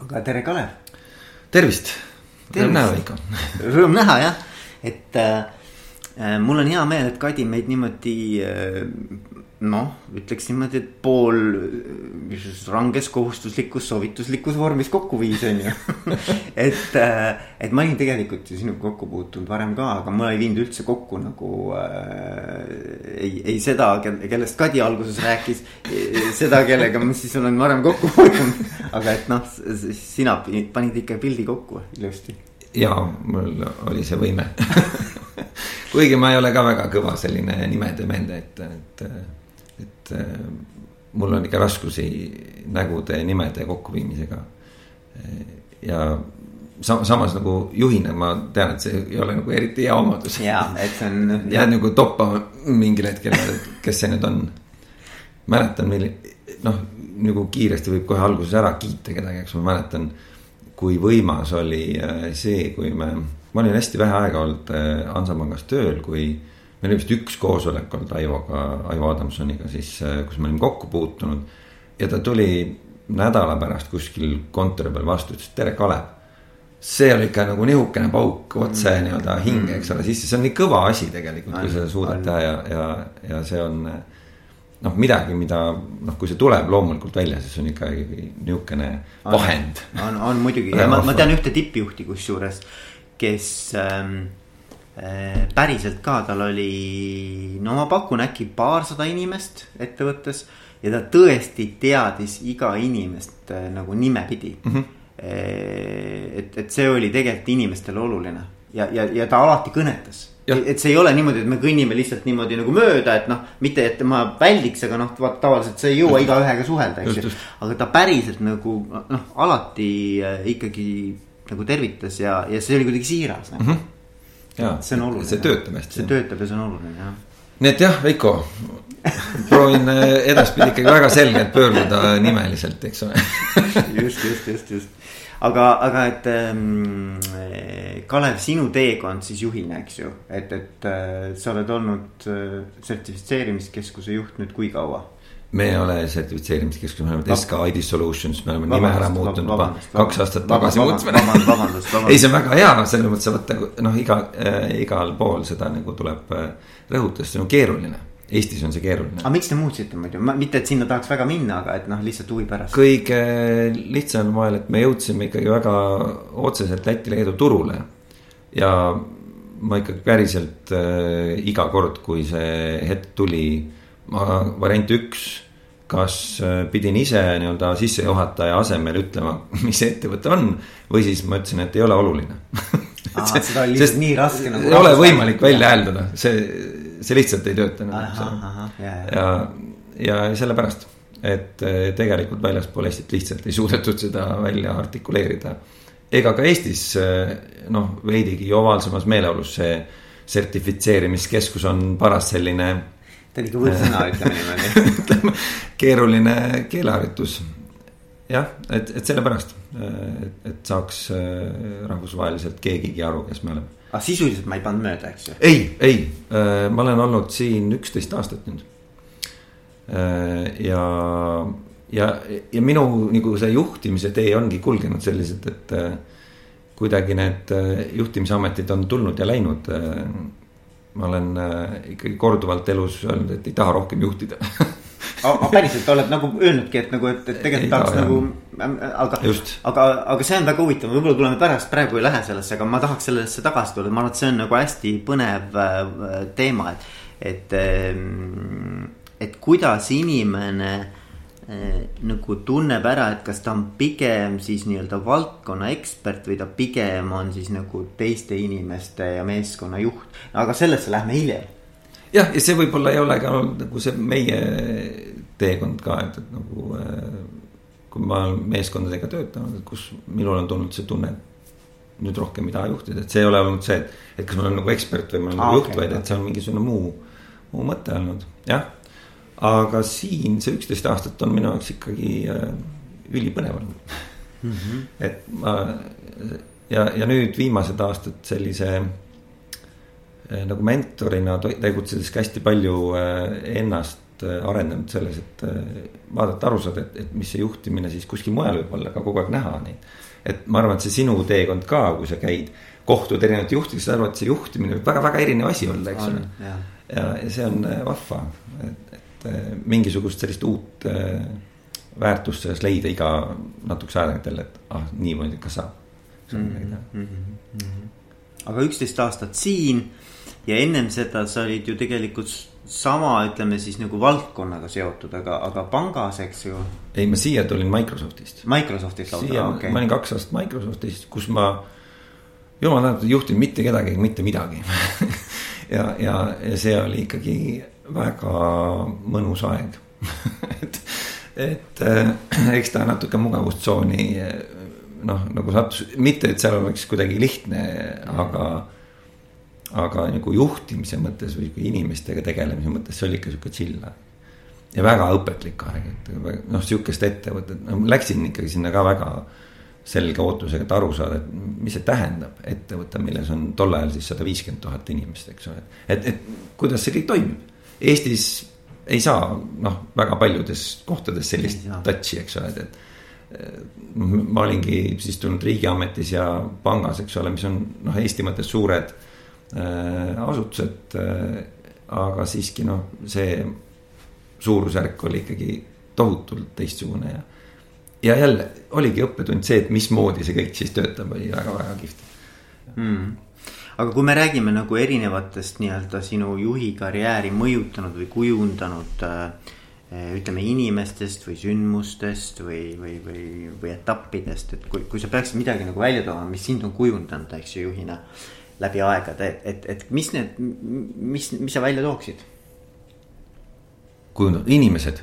aga tere, Kalev. tervist, rõõm näha ikka. Rõõm näha jah, et äh, mul on hea meel, et Kadi meid niimoodi äh, noh, ütleks niimoodi, et pool ranges kohustuslikus soovituslikus vormis kokku viis, on ju. et, et ma olin tegelikult ju sinuga kokku puutunud varem ka, aga ma ei viinud üldse kokku nagu äh,. ei, ei seda, kellest Kadi alguses rääkis, seda, kellega ma siis olen varem kokku puutunud. aga et noh, sina panid ikka pildi kokku ilusti. ja mul oli see võime kuigi ma ei ole ka väga kõva selline nimede mende, et, et et mul on ikka raskusi nägude, nimede kokkuviimisega. ja sam samas nagu juhina ma tean, et see ei ole nagu eriti hea omadus. ja, et see on. jääd nagu toppama mingil hetkel, kes see nüüd on. mäletan, meil noh, nagu kiiresti võib kohe alguses ära kiita kedagi, eks ma mäletan. kui võimas oli äh, see, kui me, ma olin hästi vähe aega olnud äh, Hansapangas tööl, kui meil oli vist üks koosolek olnud Aivoga, Aivo Adamsoniga siis, äh, kus me olime kokku puutunud. ja ta tuli nädala pärast kuskil kontori peal vastu, ütles tere, Kalev. see oli ikka nagu nihukene pauk otse mm. nii-öelda hinge, eks ole, sisse, see on nii kõva asi tegelikult, kui sa suudad teha ja, ja, ja see on. noh, midagi, mida noh, kui see tuleb loomulikult välja, siis on ikkagi nihukene vahend. on, on muidugi ja ma, ma tean ühte tippjuhti kusjuures, kes ähm, Äh, päriselt ka, tal oli, no ma pakun äkki paarsada inimest ettevõttes ja ta tõesti teadis iga inimest äh, nagu nimepidi mm. -hmm. et, et see oli tegelikult inimestele oluline ja, ja, ja ta alati kõnetas. et see ei ole niimoodi, et me kõnnime lihtsalt niimoodi nagu mööda, et noh, mitte et ma väldiks, aga noh, vaata tavaliselt sa ei jõua igaühega suhelda, eks ju. aga ta päriselt nagu noh, alati ikkagi nagu tervitas ja, ja see oli kuidagi siiras nagu. mm. -hmm see on oluline. see töötab hästi. see töötab ja see on oluline jah. nii et jah, Veiko, proovin äh, edaspidi ikkagi väga selgelt pöörduda nimeliselt, eks ole just, just, just, just aga, aga et ähm, Kalev, sinu teekond siis juhina, eks ju, et, et äh, sa oled olnud äh, sertifitseerimiskeskuse juht nüüd kui kaua? Me ei ole sertifitseerimiskeskus, me oleme SK ID Solutions, me oleme nime ära muutnud juba kaks aastat tagasi muutsime. ei, see on väga hea, selles mõttes, vaata noh, iga äh,, igal pool seda nagu tuleb äh, rõhutada, see on keeruline. Eestis on see keeruline. aga miks te muutsite muidu, mitte et sinna tahaks väga minna, aga et noh, lihtsalt huvi pärast. kõige lihtsamal moel, et me jõudsime ikkagi väga otseselt Läti-Leedu turule. ja ma ikkagi päriselt äh, iga kord, kui see hetk tuli ma variant üks, kas äh, pidin ise nii-öelda sissejuhataja asemel ütlema, mis see ettevõte on või siis ma ütlesin, et ei ole oluline Aa, seda oli lihtsalt nii raske nagu. ei ole võimalik välja hääldada, see, see lihtsalt ei tööta nagu. ja, ja, ja sellepärast, et äh, tegelikult väljaspool Eestit lihtsalt ei suudetud seda välja artikuleerida. ega ka Eestis äh, noh, veidigi ovaalsemas meeleolus see sertifitseerimiskeskus on paras selline ta oli ikka võõrsõna, ütleme niimoodi keeruline keeleharjutus. jah, et, et sellepärast, et, et saaks äh, rahvusvaheliselt keegigi aru, kes me oleme. aga sisuliselt ma ei pannud mööda, eks ju? ei, ei, äh, ma olen olnud siin üksteist aastat nüüd. Äh, ja, ja, ja minu nagu see juhtimise tee ongi kulgenud selliselt, et kuidagi need juhtimisametid on tulnud ja läinud ma olen äh, ikkagi korduvalt elus öelnud, et ei taha rohkem juhtida. Aga päriselt oled nagu öelnudki, et nagu, et, et tegelikult tahaks taha, nagu, aga, aga, aga see on väga huvitav, võib-olla tuleme pärast, praegu ei lähe sellesse, aga ma tahaks sellesse tagasi tulla, ma arvan, et see on nagu hästi põnev äh, teema, et, et, ähm, et kuidas inimene nagu tunneb ära, et kas ta on pigem siis nii-öelda valdkonna ekspert või ta pigem on siis nagu teiste inimeste ja meeskonna juht. aga sellesse lähme hiljem. jah, ja see võib-olla ei ole ka nagu see meie teekond ka, et, et nagu äh, kui ma olen meeskondadega töötanud, et kus minul on tulnud see tunne, et nüüd rohkem ei taha juhtida, et see ei ole olnud see, et, et kas ma olen nagu ekspert või ma olen ah, nagu juht okay,, vaid et see on mingisugune muu, muu mõte olnud, jah aga siin see üksteist aastat on minu jaoks ikkagi äh, ülipõnev olnud mm. -hmm. et ma ja, ja nüüd viimased aastad sellise äh, nagu mentorina tegutsedes ka hästi palju äh, ennast äh, arenenud selles, et äh, vaadata, aru saada, et, et mis see juhtimine siis kuskil mujal võib olla, aga kogu aeg näha neid. et ma arvan, et see sinu teekond ka, kui sa käid, kohtud erinevate juhtidega, sa arvad, et see juhtimine võib väga-väga erinev asi olla, eks ole. ja, ja see on vahva, et, et mingisugust sellist uut väärtust selles leida iga natukese aja tagant jälle, et ah, niimoodi ka saab. Mm -hmm. aga üksteist aastat siin ja ennem seda sa olid ju tegelikult sama, ütleme siis nagu valdkonnaga seotud, aga, aga pangas, eks ju. ei, ma siia tulin Microsoftist. Microsoftist lausa, okei okay.. ma olin kaks aastat Microsoftis, kus ma jumal tänatud ei juhtinud mitte kedagi, mitte midagi ja, ja, ja see oli ikkagi väga mõnus aeg et, et äh, eks ta natuke mugavustsooni noh, nagu sattus, mitte et seal oleks kuidagi lihtne, aga aga nagu juhtimise mõttes või inimestega tegelemise mõttes, see oli ikka sihuke chill aeg. ja väga õpetlik aeg, et noh, sihukest ettevõtet, no läksin ikkagi sinna ka väga selge ootusega, et aru saada, et mis see tähendab, ettevõte, milles on tol ajal siis sada viiskümmend tuhat inimest, eks ole. et, et kuidas see kõik toimib. Eestis ei saa noh, väga paljudes kohtades sellist touch'i, eks ole, et, ma olingi siis tulnud riigiametis ja pangas, eks ole, mis on noh, Eesti mõttes suured Äh, asutused. Äh, aga siiski noh, see suurusjärk oli ikkagi tohutult teistsugune ja. ja jälle oligi õppetund see, et mismoodi see kõik siis töötab, oli väga-väga kihvt mm aga kui me räägime nagu erinevatest nii-öelda sinu juhi karjääri mõjutanud või kujundanud äh, ütleme inimestest või sündmustest või, või, või, või etappidest, et kui, kui sa peaksid midagi nagu välja tooma, mis sind on kujundanud, eks ju, juhina läbi aegade, et, et, et mis need, mis, mis sa välja tooksid? kujundanud inimesed,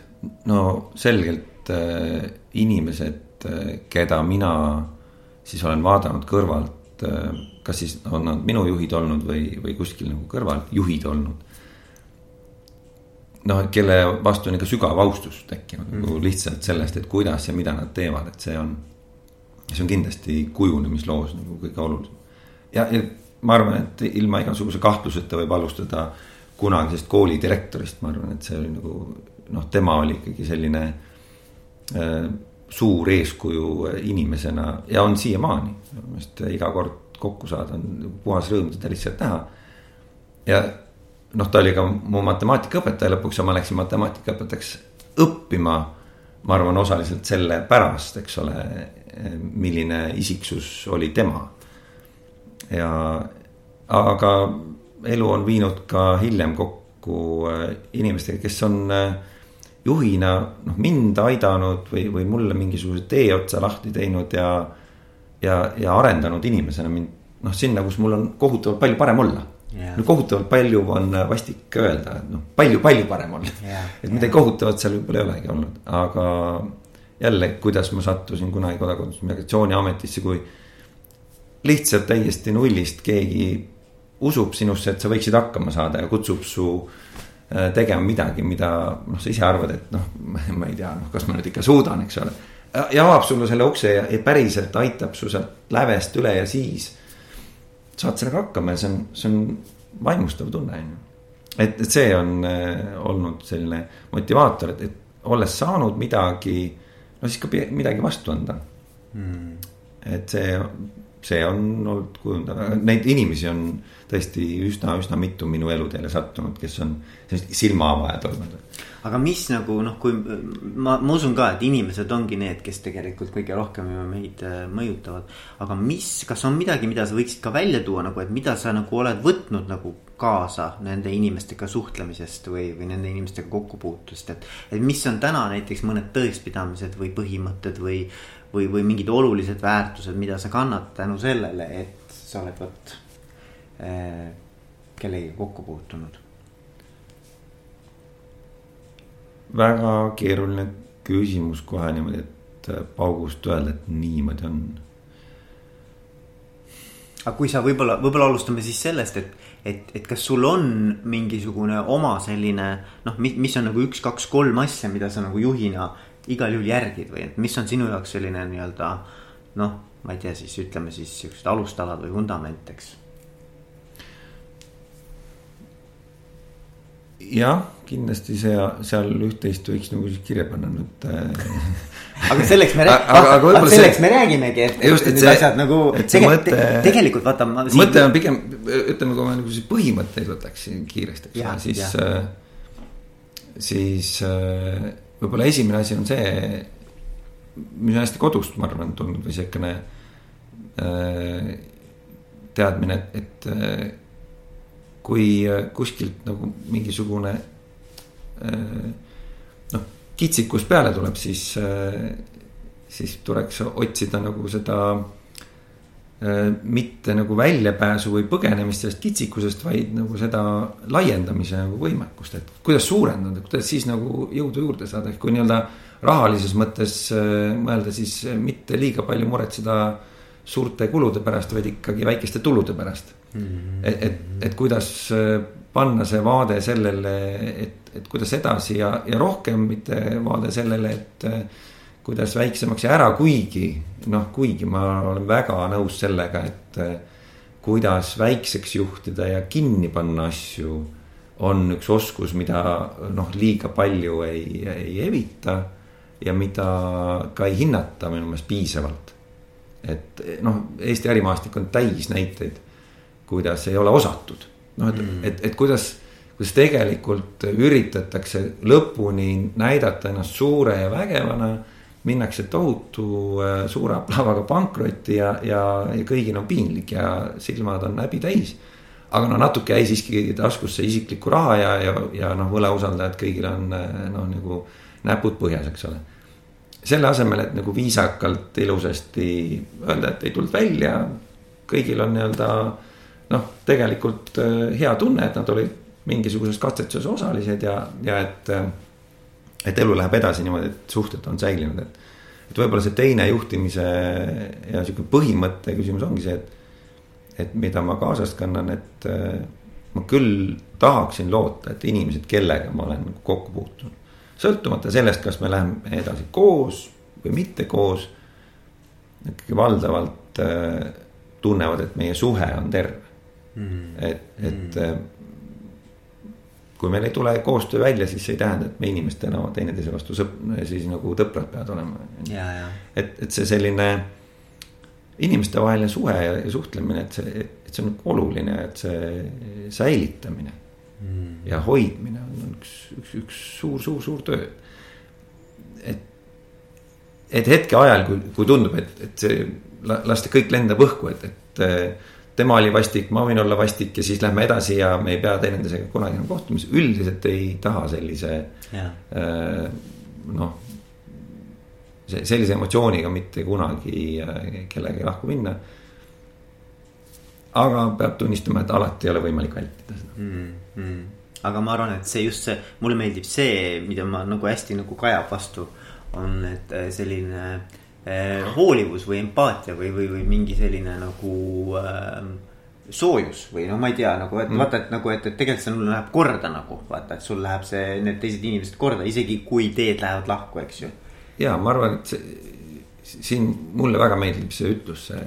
no selgelt äh, inimesed äh,, keda mina siis olen vaadanud kõrvalt äh,. kas siis on nad minu juhid olnud või, või kuskil nagu kõrval juhid olnud. noh, kelle vastu on ikka sügav austus tekkinud mm. nagu lihtsalt sellest, et kuidas ja mida nad teevad, et see on. see on kindlasti kujunemisloos nagu kõige olulisem ja, ja ma arvan, et ilma igasuguse kahtluseta võib alustada kunagisest koolidirektorist, ma arvan, et see oli nagu noh, tema oli ikkagi selline äh, suur eeskuju inimesena ja on siiamaani. minu meelest iga kord kokku saada on puhas rõõm teda lihtsalt näha. ja noh, ta oli ka mu matemaatikaõpetaja, lõpuks ma läksin matemaatikaõpetajaks õppima. ma arvan, osaliselt selle pärast, eks ole, milline isiksus oli tema ja aga elu on viinud ka hiljem kokku äh, inimestega, kes on äh, juhina noh, mind aidanud või, või mulle mingisuguse teeotsa lahti teinud ja. ja, ja arendanud inimesena mind noh, sinna, kus mul on kohutavalt palju parem olla yeah.. no kohutavalt palju on vastik öelda, et noh, palju-palju parem olla yeah.. et midagi yeah. kohutavat seal võib-olla ei olegi olnud, aga jälle, kuidas ma sattusin kunagi kodakondsus- ja migratsiooniametisse, kui lihtsalt täiesti nullist keegi usub sinusse, et sa võiksid hakkama saada ja kutsub su äh, tegema midagi, mida noh, sa ise arvad, et noh, ma ei tea, noh, kas ma nüüd ikka suudan, eks ole. ja avab sulle selle ukse ja, ja päriselt aitab su sealt lävest üle ja siis saad sellega hakkama ja see on, see on vaimustav tunne, on ju. et, et see on äh, olnud selline motivaator, et, et olles saanud midagi, no siis ka midagi vastu anda mm.. et see see on olnud kujundav, neid inimesi on tõesti üsna-üsna mitu minu eluteele sattunud, kes on sellised silmaavajad olnud. aga mis nagu noh, kui ma, ma usun ka, et inimesed ongi need, kes tegelikult kõige rohkem meid äh, mõjutavad. aga mis, kas on midagi, mida sa võiksid ka välja tuua nagu, et mida sa nagu oled võtnud nagu kaasa nende inimestega suhtlemisest või, või nende inimestega kokkupuutust, et. et mis on täna näiteks mõned tõekspidamised või põhimõtted või või, või mingid olulised väärtused, mida sa kannad tänu sellele, et sa oled vot äh, kellegagi kokku puutunud? väga keeruline küsimus kohe niimoodi, et äh, paugust öelda, et niimoodi on. aga kui sa võib-olla, võib-olla alustame siis sellest, et, et, et kas sul on mingisugune oma selline noh, mis on nagu üks, kaks, kolm asja, mida sa nagu juhina igal juhul järgid või et mis on sinu jaoks selline nii-öelda noh, ma ei tea, siis ütleme siis siuksed alustalad või vundament, eks. jah, kindlasti see, seal üht-teist võiks nagu kirja panna nüüd aga selleks me räägime, selleks see, me räägimegi, et, just, et need see, asjad nagu tegelikult, mõte, tegelikult vaata. mõte on pigem, ütleme, kui ma nagu siis põhimõtteid võtaksin kiiresti, eks ole, siis, äh, siis äh, võib-olla esimene asi on see, mis on hästi kodust, ma arvan, tulnud või siukene äh, teadmine, et, et kui äh, kuskilt nagu mingisugune äh, noh, kitsikus peale tuleb, siis, äh, siis tuleks otsida nagu seda mitte nagu väljapääsu või põgenemist sellest kitsikusest, vaid nagu seda laiendamise nagu võimekust, et kuidas suurendada, kuidas siis nagu jõudu juurde saada, ehk kui nii-öelda rahalises mõttes mõelda, siis mitte liiga palju muretseda suurte kulude pärast, vaid ikkagi väikeste tulude pärast Mm-hmm. et, et, et kuidas äh, panna see vaade sellele, et, et kuidas edasi ja, ja rohkem mitte vaade sellele, et äh, kuidas väiksemaks ja ära, kuigi noh, kuigi ma olen väga nõus sellega, et äh, kuidas väikseks juhtida ja kinni panna asju on üks oskus, mida noh, liiga palju ei, ei evita ja mida ka ei hinnata minu meelest piisavalt. et noh, Eesti ärimaastik on täis näiteid kuidas ei ole osatud. noh, et mm., et, et kuidas, kuidas tegelikult üritatakse lõpuni näidata ennast suure ja vägevana. Minnakse tohutu äh, suure aplavaga pankrotti ja, ja, ja kõigil on piinlik ja silmad on häbi täis. aga no natuke jäi siiski taskusse isiklikku raha ja, ja, ja noh, võlausaldajad kõigil on äh, noh, nagu näpud põhjas, eks ole selle asemel, et nagu viisakalt, ilusasti öelda, et ei tulnud välja, kõigil on nii-öelda noh, tegelikult äh, hea tunne, et nad olid mingisuguses katsetuses osalised ja, ja et. Äh, et elu läheb edasi niimoodi, et suhted on säilinud, et. et võib-olla see teine juhtimise ja sihuke põhimõtte küsimus ongi see, et. et mida ma kaasast kannan, et äh, ma küll tahaksin loota, et inimesed, kellega ma olen kokku puutunud. sõltumata sellest, kas me läheme edasi koos või mitte koos. ikkagi valdavalt tunnevad, et meie suhe on terve mm.. et, et mm. Kui meil ei tule koostöö välja, siis see ei tähenda, et me inimestena teineteise vastu sõp-, siis nagu tõprad peavad olema. et, et see selline inimestevaheline suhe ja, ja suhtlemine, et see, et see on oluline, et see säilitamine mm. ja hoidmine on üks, üks, üks suur, suur, suur töö. et, et hetkeajal, kui, kui tundub, et, et see lasta kõik lendab õhku, et, et tema oli vastik, ma võin olla vastik ja siis lähme edasi ja me ei pea teineteisega kunagi enam kohtuma, siis üldiselt ei taha sellise äh, noh. sellise emotsiooniga mitte kunagi äh, kellegagi lahku minna. aga peab tunnistama, et alati ei ole võimalik vältida seda mm. -hmm. aga ma arvan, et see just see, mulle meeldib see, mida ma nagu hästi nagu kajab vastu, on, et äh, selline äh, hoolivus või empaatia või, või, või mingi selline nagu äh, soojus või no ma ei tea nagu, et mm. vaata, et nagu, et, et tegelikult see sul läheb korda nagu vaata, et sul läheb see, need teised inimesed korda, isegi kui teed lähevad lahku, eks ju. ja ma arvan, et see, siin mulle väga meeldib see ütlus, see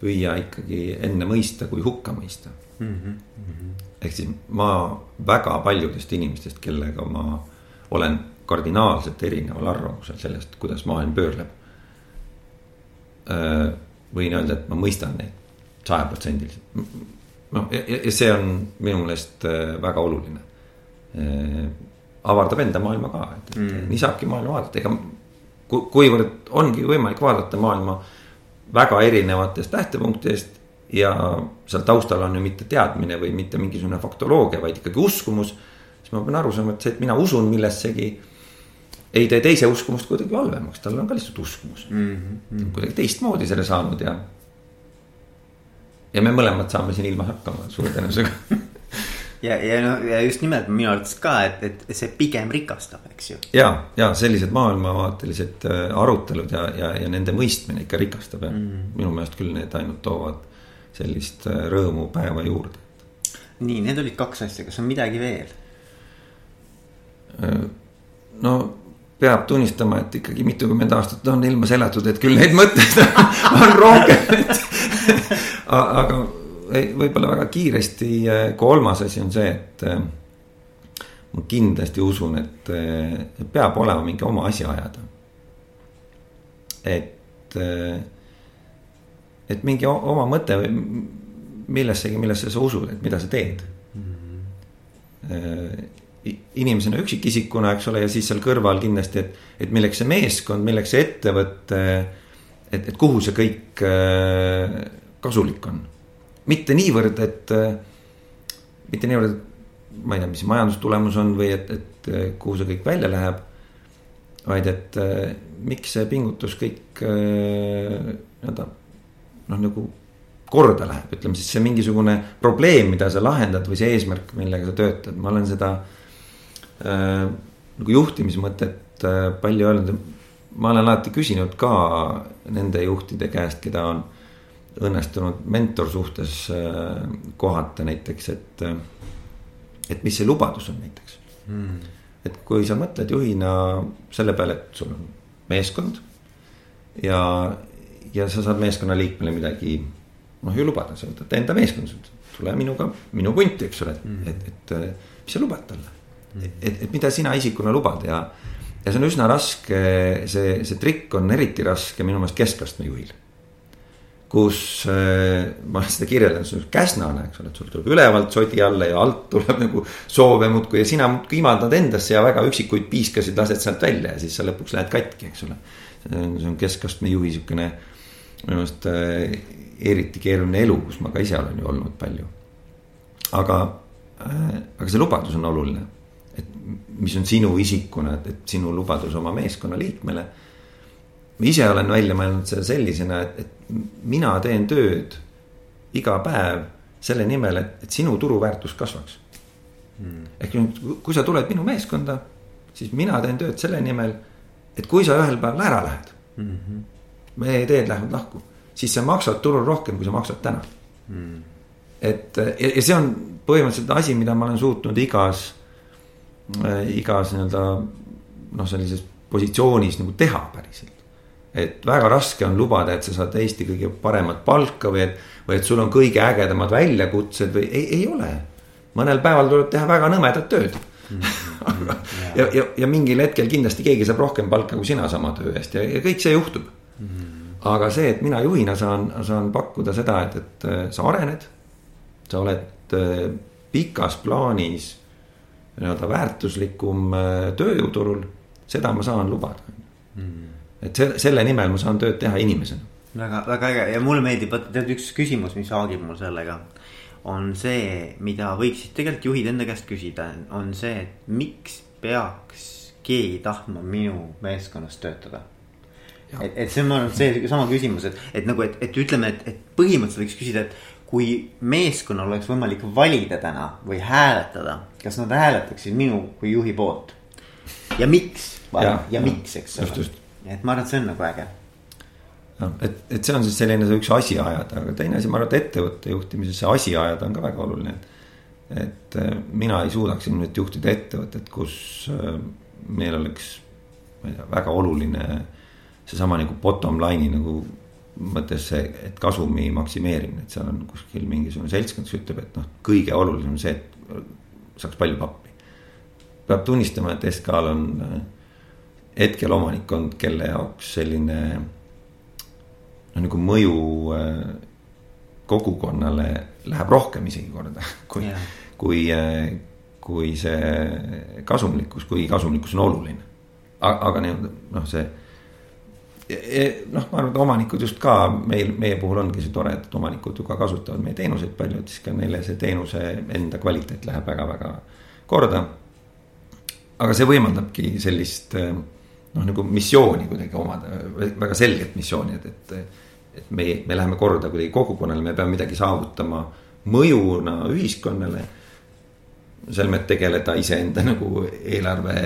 püüa ikkagi enne mõista, kui hukka mõista mm. -hmm. Mm -hmm. ehk siis ma väga paljudest inimestest, kellega ma olen kardinaalselt erineval arvamusel sellest, kuidas maailm pöörleb Äh, võin öelda, et ma mõistan neid sajaprotsendiliselt. noh, ja, see on minu meelest äh, väga oluline. Äh, avardab enda maailma ka, et, mm. nii saabki maailma vaadata, ega ku, kuivõrd ongi võimalik vaadata maailma väga erinevatest lähtepunktidest ja seal taustal on ju mitte teadmine või mitte mingisugune faktoloogia, vaid ikkagi uskumus. siis ma pean aru saama, et see, et mina usun millessegi ei tee teise uskumust kuidagi halvemaks, tal on ka lihtsalt uskumus mm. -hmm. kuidagi teistmoodi selle saanud ja. ja me mõlemad saame siin ilma hakkama suure tõenäosusega ja, ja no ja just nimelt minu arvates ka, et, et see pigem rikastab, eks ju. ja, ja sellised maailmavaatelised äh, arutelud ja, ja, ja nende mõistmine ikka rikastab ja mm. minu meelest küll need ainult toovad sellist äh, rõõmu päeva juurde. nii, need olid kaks asja, kas on midagi veel? Äh, no peab tunnistama, et ikkagi mitukümmend aastat on ilma elatud, et küll neid mõtteid on rohkem, aga võib-olla väga kiiresti kolmas asi on see, et ma kindlasti usun, et peab olema mingi oma asi ajada. et, et mingi oma mõte millessegi, millesse sa usud, et mida sa teed mm. -hmm. Inimesena, üksikisikuna, eks ole, ja siis seal kõrval kindlasti, et, et milleks see meeskond, milleks see ettevõte. et, et kuhu see kõik äh, kasulik on. mitte niivõrd, et, mitte niivõrd, ma ei tea, mis majandustulemus on või et, et kuhu see kõik välja läheb. vaid et miks see pingutus kõik nii-öelda noh, nagu korda läheb, ütleme siis see mingisugune probleem, mida sa lahendad või see eesmärk, millega sa töötad, ma olen seda äh, nagu juhtimismõtet äh, palju öelnud. ma olen alati küsinud ka nende juhtide käest, keda on õnnestunud mentorsuhtes äh, kohata näiteks, et äh,. et mis see lubadus on näiteks hmm.. et kui sa mõtled juhina selle peale, et sul on meeskond ja, ja sa saad meeskonna liikmele midagi noh ju lubada, sa võtad enda meeskonna, tule minuga, minu punti, eks ole, et mm., et, et mis sa lubad talle. Et, et mida sina isikuna lubad ja, ja see on üsna raske, see, see trikk on eriti raske minu meelest keskastme juhil. kus äh, ma seda kirjeldanud, see on käsnane, eks ole, et sul tuleb ülevalt sodi alla ja alt tuleb nagu soove muudkui ja sina muudkui imaldad endasse ja väga üksikuid piiskasid lased sealt välja ja siis sa lõpuks lähed katki, eks ole. see on keskastme juhi sihukene minu meelest äh, eriti keeruline elu, kus ma ka ise olen ju olnud palju. aga äh,, aga see lubadus on oluline. Mis on sinu isikuna, et, et sinu lubadus oma meeskonna liikmele. ma ise olen välja mõelnud seda sellisena, et, et mina teen tööd iga päev selle nimel, et, et sinu turuväärtus kasvaks hmm.. ehk nüüd, kui sa tuled minu meeskonda, siis mina teen tööd selle nimel, et kui sa ühel päeval ära lähed mm. -hmm. meie teed lähevad lahku siis sa maksad turul rohkem, kui sa maksad täna mm.. et ja, ja see on põhimõtteliselt asi, mida ma olen suutnud igas igas nii-öelda noh, sellises positsioonis nagu teha päriselt. et väga raske on lubada, et sa saad Eesti kõige paremat palka või et, või et sul on kõige ägedamad väljakutsed või ei, ei ole. mõnel päeval tuleb teha väga nõmedat tööd mm. -hmm. ja, ja, ja mingil hetkel kindlasti keegi saab rohkem palka kui sina sama töö eest ja, ja kõik see juhtub mm. -hmm aga see, et mina juhina saan, saan pakkuda seda, et, et äh, sa arened. sa oled äh, pikas plaanis nii-öelda väärtuslikum äh, tööjõuturul, seda ma saan lubada mm.. et selle, selle nimel ma saan tööd teha inimesena. väga, väga äge ja mulle meeldib, vot tead üks küsimus, mis haagib mul sellega. on see, mida võiksid tegelikult juhid enda käest küsida, on see, et miks peaks keegi tahtma minu meeskonnas töötada et, et see on, ma arvan, see sama küsimus, et, et nagu, et, et ütleme, et, et põhimõtteliselt võiks küsida, et kui meeskonnal oleks võimalik valida täna või hääletada, kas nad hääletaksid minu kui juhi poolt? ja miks, ja, ja miks, eks ole. et ma arvan, et see on nagu äge. noh, et, et see on siis selline see üks asi ajada, aga teine asi, ma arvan, et ettevõtte juhtimises see asi ajada on ka väga oluline. et äh, mina ei suudaks ilmselt juhtida ettevõtet, kus äh, meil oleks, ma ei tea, väga oluline seesama nagu bottom line'i nagu mõttes see, et kasumi maksimeerimine, et seal on kuskil mingisugune seltskond, kes ütleb, et noh, kõige olulisem on see, et saaks palju pappi. peab tunnistama, et SK-l on äh, hetkel omanikkond, kelle jaoks selline noh, nagu mõju äh, kogukonnale läheb rohkem isegi korda, kui yeah., kui, äh, kui see kasumlikkus, kuigi kasumlikkus on oluline. aga nii-öelda noh, see noh, ma arvan, et omanikud just ka meil, meie puhul ongi see tore, et omanikud ju ka kasutavad meie teenuseid palju, et siis ka neile see teenuse enda kvaliteet läheb väga-väga korda. aga see võimaldabki sellist noh, nagu missiooni kuidagi omada, väga selget missiooni, et, et. et me, me läheme korda kuidagi kogukonnale, me peame midagi saavutama mõjuna ühiskonnale selmet tegeleda iseenda nagu eelarve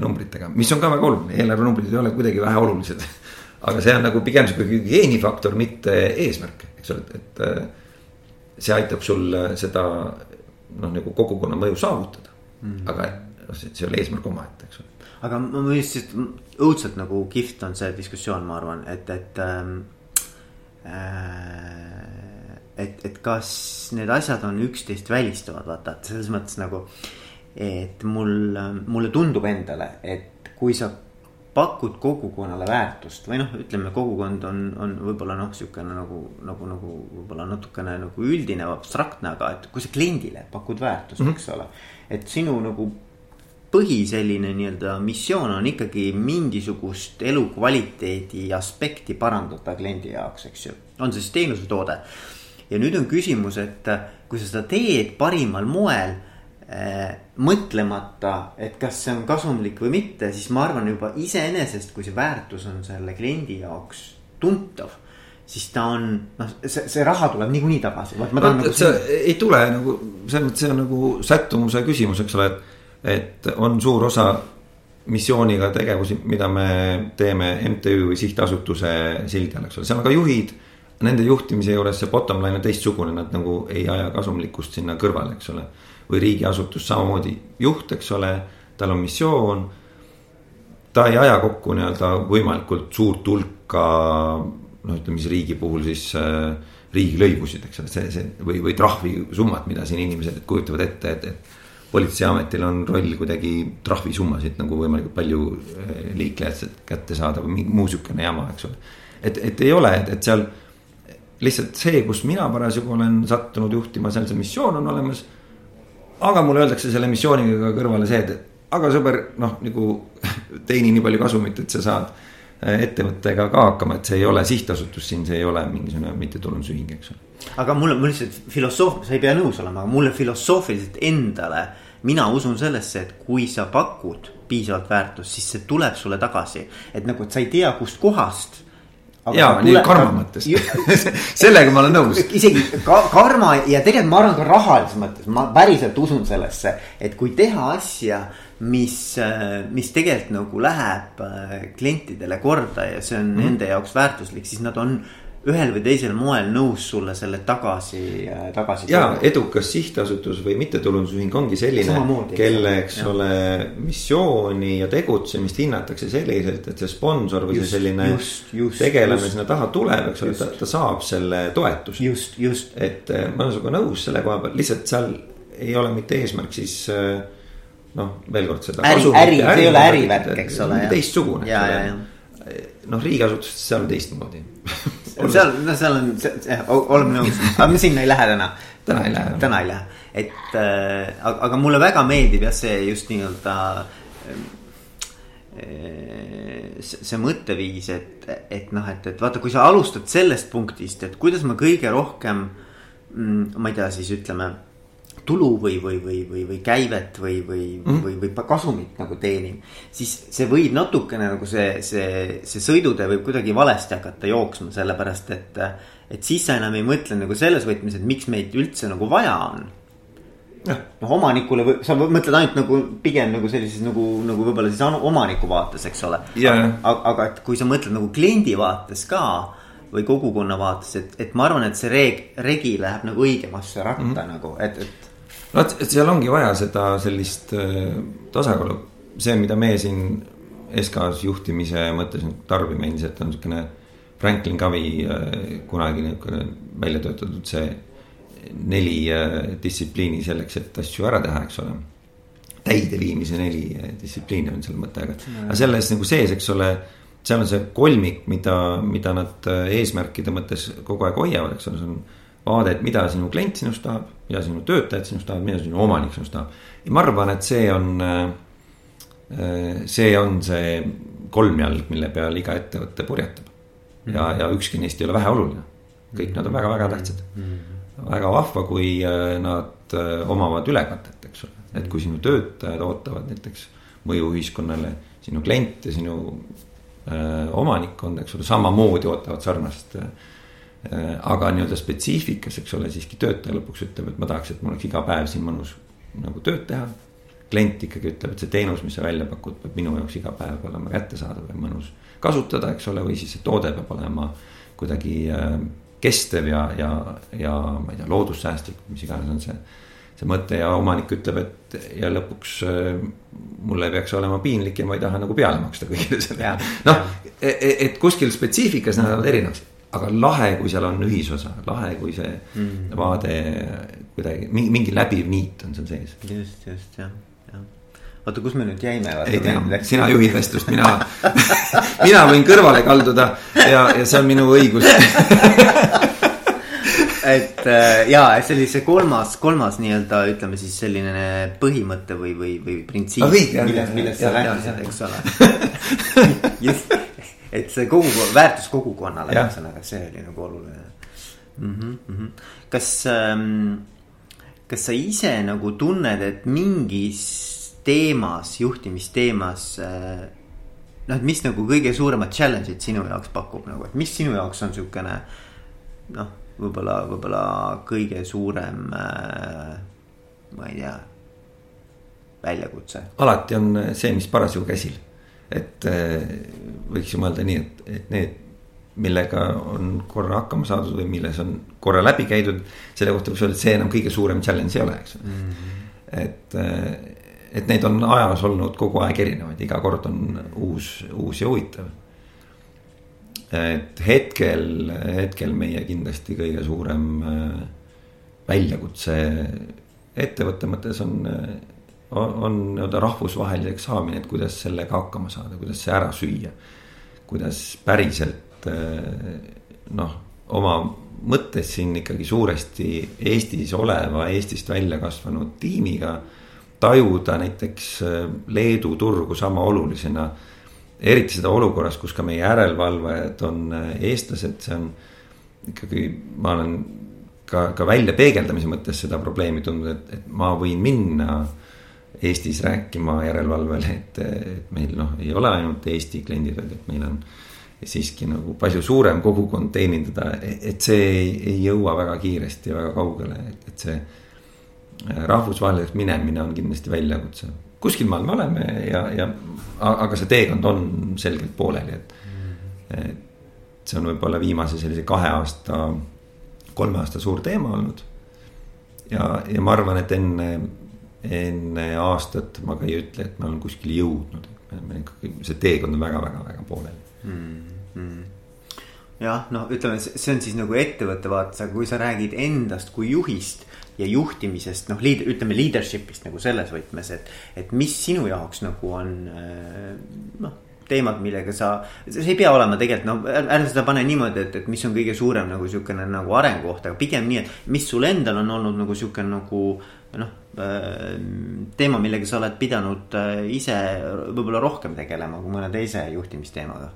numbritega, mis on ka väga oluline, eelarvenumbrid ei ole kuidagi väheolulised. aga see on nagu pigem sihuke hügieenifaktor, mitte eesmärk, eks ole, et, et see aitab sul seda noh, nagu kogukonna mõju saavutada mm. -hmm. aga noh, see ei ole eesmärk omaette, eks ole. aga ma lihtsalt õudselt nagu kihvt on see diskussioon, ma arvan, et, et ähm, äh, et, et kas need asjad on üksteist välistavad, vaata, et selles mõttes nagu. et mul, mulle tundub endale, et kui sa pakud kogukonnale väärtust või noh, ütleme, kogukond on, on võib-olla noh, sihukene nagu, nagu, nagu võib-olla natukene nagu üldine, abstraktne, aga et kui sa kliendile pakud väärtust mm, -hmm. eks ole. et sinu nagu põhi selline nii-öelda missioon on ikkagi mingisugust elukvaliteedi aspekti parandada kliendi jaoks, eks ju. on see siis teenus või toode. Ja nüüd on küsimus, et kui sa seda teed parimal moel Äh, mõtlemata, et kas see on kasumlik või mitte, siis ma arvan juba iseenesest, kui see väärtus on selle kliendi jaoks tuntav siis ta on, noh, see, see raha tuleb niikuinii tagasi. No, nagu see siin... ei tule nagu, selles mõttes see on nagu sättumuse küsimus, eks ole, et. et on suur osa missiooniga tegevusi, mida me teeme MTÜ või sihtasutuse sildi all, eks ole, seal on ka juhid. Nende juhtimise juures see bottom line on teistsugune, nad nagu ei aja kasumlikkust sinna kõrvale, eks ole või riigiasutus samamoodi juht, eks ole, tal on missioon. ta ei aja kokku nii-öelda võimalikult suurt hulka noh, ütleme siis riigi puhul siis äh, riigilõivusid, eks ole, see, see või, või trahvisummat, mida siin inimesed kujutavad ette, et, et. politseiametil on roll kuidagi trahvisummasid nagu võimalikult palju äh, liiklejad kätte saada või mingi muu sihukene jama, eks ole. et, et ei ole, et, et seal lihtsalt see, kus mina parasjagu olen sattunud juhtima, seal see missioon on olemas aga mulle öeldakse selle missiooniga kõrvale see, et aga sõber, noh nagu teeni nii palju kasumit, et sa saad äh, ettevõttega ka hakkama, et see ei ole sihtasutus siin, see ei ole mingisugune mittetulundusühing, eks ole. aga mulle, mul lihtsalt filosoof, sa ei pea nõus olema, aga mulle filosoofiliselt endale. mina usun sellesse, et kui sa pakud piisavalt väärtust, siis see tuleb sulle tagasi, et nagu, et sa ei tea, kustkohast ja nii tule... karma mõttes sellega ma olen nõus. isegi ka, karma ja tegelikult ma arvan ka rahalises mõttes, ma päriselt usun sellesse, et kui teha asja, mis, mis tegelikult nagu läheb äh, klientidele korda ja see on mm nende jaoks väärtuslik, siis nad on ühel või teisel moel nõus sulle selle tagasi, äh, tagasi. ja edukas sihtasutus või mittetulundusühing ongi selline, kelle, eks ja. ole, missiooni ja tegutsemist hinnatakse selliselt, et see sponsor või just, see selline just, just, tegelane just, sinna taha tuleb, eks ole, ta, ta saab selle toetuse. just, just. et äh, ma olen sinuga nõus selle koha peal, lihtsalt seal ei ole mitte eesmärk siis äh, noh, veel kord seda. äri, äri, see ei ole ärivärk, eks ole. teistsugune, eks ole noh, riigiasutustes seal on teistmoodi seal, no seal on, oleme nõus, aga me sinna ei lähe täna. täna ei lähe. täna ei lähe, et äh, aga, mulle väga meeldib jah, see just nii-öelda äh,. see, see mõtteviis, et, et noh, et, et vaata, kui sa alustad sellest punktist, et kuidas ma kõige rohkem mm,. ma ei tea, siis ütleme tulu või, või, või, või, või käivet või, või mm, -hmm. või, või kasumit nagu teenib. siis see võib natukene nagu see, see, see sõidutee võib kuidagi valesti hakata jooksma, sellepärast et. et siis sa enam ei mõtle nagu selles võtmes, et miks meid üldse nagu vaja on. noh, omanikule või sa mõtled ainult nagu pigem nagu sellises nagu, nagu võib-olla siis omaniku vaates, eks ole yeah.. aga, aga et kui sa mõtled nagu kliendi vaates ka või kogukonna vaates, et, et ma arvan, et see reg-, regi läheb nagu õigemasse ratta mm -hmm. nagu, et, et no et seal ongi vaja seda sellist äh, tasakaalu, see, mida me siin SK-s juhtimise mõttes nüüd tarbime endiselt on niisugune Franklin Covey äh, kunagi niisugune välja töötatud see neli äh, distsipliini selleks, et asju ära teha, eks ole. täideviimise neli distsipliini on seal mõte, aga, aga selles nagu sees, eks ole seal on see kolmik, mida, mida nad eesmärkide mõttes kogu aeg hoiavad, eks ole, see on vaade, et mida sinu klient sinust tahab, mida sinu töötajad sinust tahavad, mida sinu omanik sinust tahab. ja ma arvan, et see on, äh, see on see kolmjalg, mille peal iga ettevõte purjetab. ja, ja ükski neist ei ole väheoluline. kõik nad on väga-väga tähtsad. väga vahva, kui äh, nad äh, omavad ülekatet, eks ole, et kui sinu töötajad ootavad näiteks mõju ühiskonnale, sinu klient ja sinu öö, omanikkond, eks ole, samamoodi ootavad sarnast Äh, aga nii-öelda spetsiifikas, eks ole, siiski töötaja lõpuks ütleb, et ma tahaks, et mul oleks iga päev siin mõnus nagu tööd teha. klient ikkagi ütleb, et see teenus, mis sa välja pakud, peab minu jaoks iga päev olema kättesaadav ja mõnus kasutada, eks ole, või siis see toode peab olema kuidagi äh, kestev ja, ja, ja ma ei tea, loodussäästlik, mis iganes on see see mõte ja omanik ütleb, et ja lõpuks äh, mul ei peaks olema piinlik ja ma ei taha nagu peale maksta kõigile selle. noh, e, e, et kuskil spetsiifikas nad on erinevaks aga lahe, kui seal on ühisosa, lahe, kui see mm. vaade kuidagi mingi, mingi läbiv niit on seal sees. just, just jah, oota, kus me nüüd jäime? ei tea, sina juhid vestlust, mina mina võin kõrvale kalduda ja, ja see on minu õigus et äh, ja, see oli see kolmas, kolmas nii-öelda ütleme siis selline põhimõte või, või, või printsiip millest, millest sa rääkisid, eks ole just, et see kogu, väärtus kogukonnale, ühesõnaga see oli nagu oluline mm. -hmm, mm -hmm. kas ähm,, kas sa ise nagu tunned, et mingis teemas, juhtimisteemas äh, noh, et mis nagu kõige suuremad challenge'id sinu jaoks pakub nagu, et mis sinu jaoks on siukene noh võib-olla, võib-olla kõige suurem äh,, ma ei tea, väljakutse. alati on see, mis parasjagu käsil. Et äh, võiks ju mõelda nii, et, et need, millega on korra hakkama saadud või milles on korra läbi käidud. selle kohta võiks öelda, et see enam kõige suurem challenge ei ole, eks mm. -hmm. et, äh, et neid on ajaloos olnud kogu aeg erinevaid, iga kord on uus, uus ja huvitav et hetkel, hetkel meie kindlasti kõige suurem äh, väljakutse ettevõtte mõttes on, on, on nii-öelda rahvusvaheliseks saamine, et kuidas sellega hakkama saada, kuidas see ära süüa. kuidas päriselt äh, noh, oma mõttes siin ikkagi suuresti Eestis oleva, Eestist välja kasvanud tiimiga tajuda näiteks Leedu turgu sama olulisena eriti seda olukorras, kus ka meie järelevalvajad on äh, eestlased, see on ikkagi, ma olen ka, ka välja peegeldamise mõttes seda probleemi tundnud, et, et ma võin minna Eestis rääkima järelevalvele, et, et meil noh, ei ole ainult Eesti kliendid, vaid et meil on siiski nagu palju suurem kogukond teenindada, et see ei, ei jõua väga kiiresti ja väga kaugele, et, et see äh, rahvusvaheliseks minemine on kindlasti väljakutse kuskil maal me oleme ja, ja aga see teekond on selgelt pooleli, et. et see on võib-olla viimase sellise kahe aasta, kolme aasta suur teema olnud. ja, ja ma arvan, et enne, enne aastat ma ka ei ütle, et me oleme kuskile jõudnud, et me ikkagi, see teekond on väga-väga-väga pooleli mm. -hmm jah, no ütleme, see on siis nagu ettevõtte vaates, aga kui sa räägid endast kui juhist ja juhtimisest, noh, lead-, ütleme leadership'ist nagu selles võtmes, et, et mis sinu jaoks nagu on äh, noh teemad, millega sa, see ei pea olema tegelikult noh, ärme seda pane niimoodi, et, et mis on kõige suurem nagu sihukene nagu arengukoht, aga pigem nii, et mis sul endal on olnud nagu sihuke nagu noh. Äh, teema, millega sa oled pidanud äh, ise võib-olla rohkem tegelema kui mõne teise juhtimisteemaga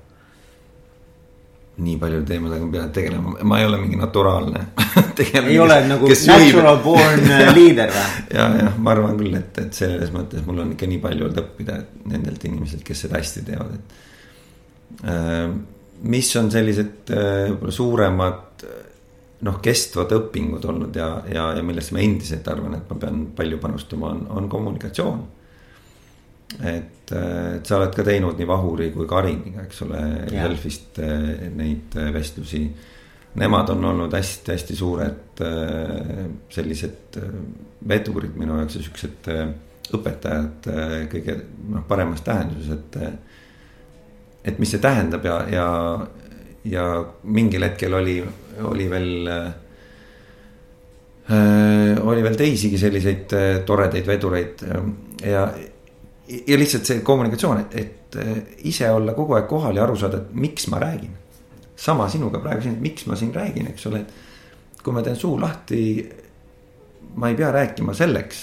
nii paljude teemadega pead tegelema, ma ei ole mingi naturaalne ei ole nagu natural born äh, leader või? ja, jah, ma arvan küll, et, et selles mõttes mul on ikka nii palju olnud õppida nendelt inimestelt, kes seda hästi teevad, et äh,. mis on sellised äh, võib-olla suuremad noh, kestvad õpingud olnud ja, ja, ja millesse ma endiselt arvan, et ma pean palju panustama, on, on kommunikatsioon et, äh, et sa oled ka teinud nii Vahuri kui Kariniga, eks ole, Delfist äh, neid äh, vestlusi. Nemad on olnud hästi-hästi suured sellised vedurid minu jaoks ja siuksed õpetajad kõige noh, paremas tähenduses, et. et mis see tähendab ja, ja, ja mingil hetkel oli, oli veel oli veel teisigi selliseid toredaid vedureid ja ja lihtsalt see kommunikatsioon, et, et äh, ise olla kogu aeg kohal ja aru saada, et miks ma räägin. sama sinuga praegu siin, et miks ma siin räägin, eks ole, et kui ma teen suu lahti. ma ei pea rääkima selleks,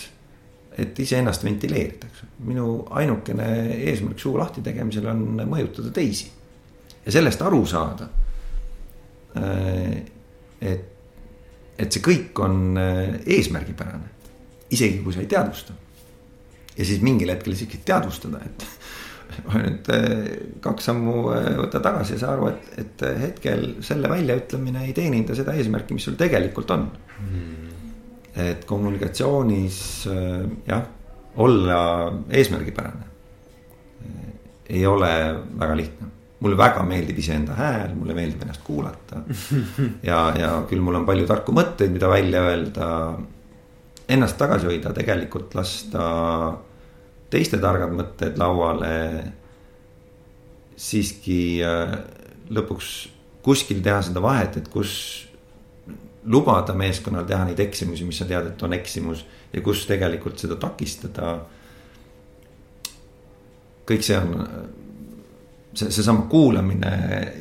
et iseennast ventileerida, eks minu ainukene eesmärk suu lahti tegemisel on mõjutada teisi. ja sellest aru saada. Äh, et, et see kõik on äh, eesmärgipärane, isegi kui sa ei teadvusta ja siis mingil hetkel isegi teadvustada, et nüüd eh, kaks sammu eh, võtta tagasi ja saa aru, et, et hetkel selle väljaütlemine ei teeninda seda eesmärki, mis sul tegelikult on. Mm.. et kommunikatsioonis jah, olla eesmärgipärane ei ole väga lihtne. Mulle väga meeldib iseenda hääl, mulle meeldib ennast kuulata. ja, ja küll mul on palju tarku mõtteid, mida välja öelda ennast tagasi hoida, tegelikult lasta teiste targad mõtted lauale. siiski äh, lõpuks kuskil teha seda vahet, et kus lubada meeskonnal teha neid eksimusi, mis sa tead, et on eksimus ja kus tegelikult seda takistada. kõik see on see, seesama kuulamine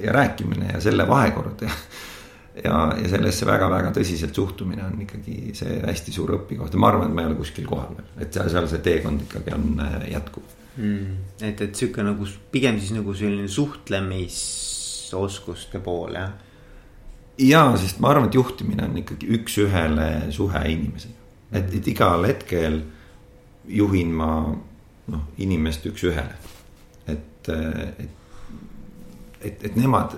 ja rääkimine ja selle vahekord ja ja, ja sellesse väga-väga tõsiselt suhtumine on ikkagi see hästi suur õpikoht ja ma arvan, et ma ei ole kuskil kohal veel, et seal, seal see teekond ikkagi on äh, jätkuv. Mm,. et, et sihuke nagu pigem siis nagu selline suhtlemisoskuste pool jah. ja, sest ma arvan, et juhtimine on ikkagi üks-ühele suhe inimesega, et, et igal hetkel juhin ma noh, inimest üks-ühele, et, et et, et nemad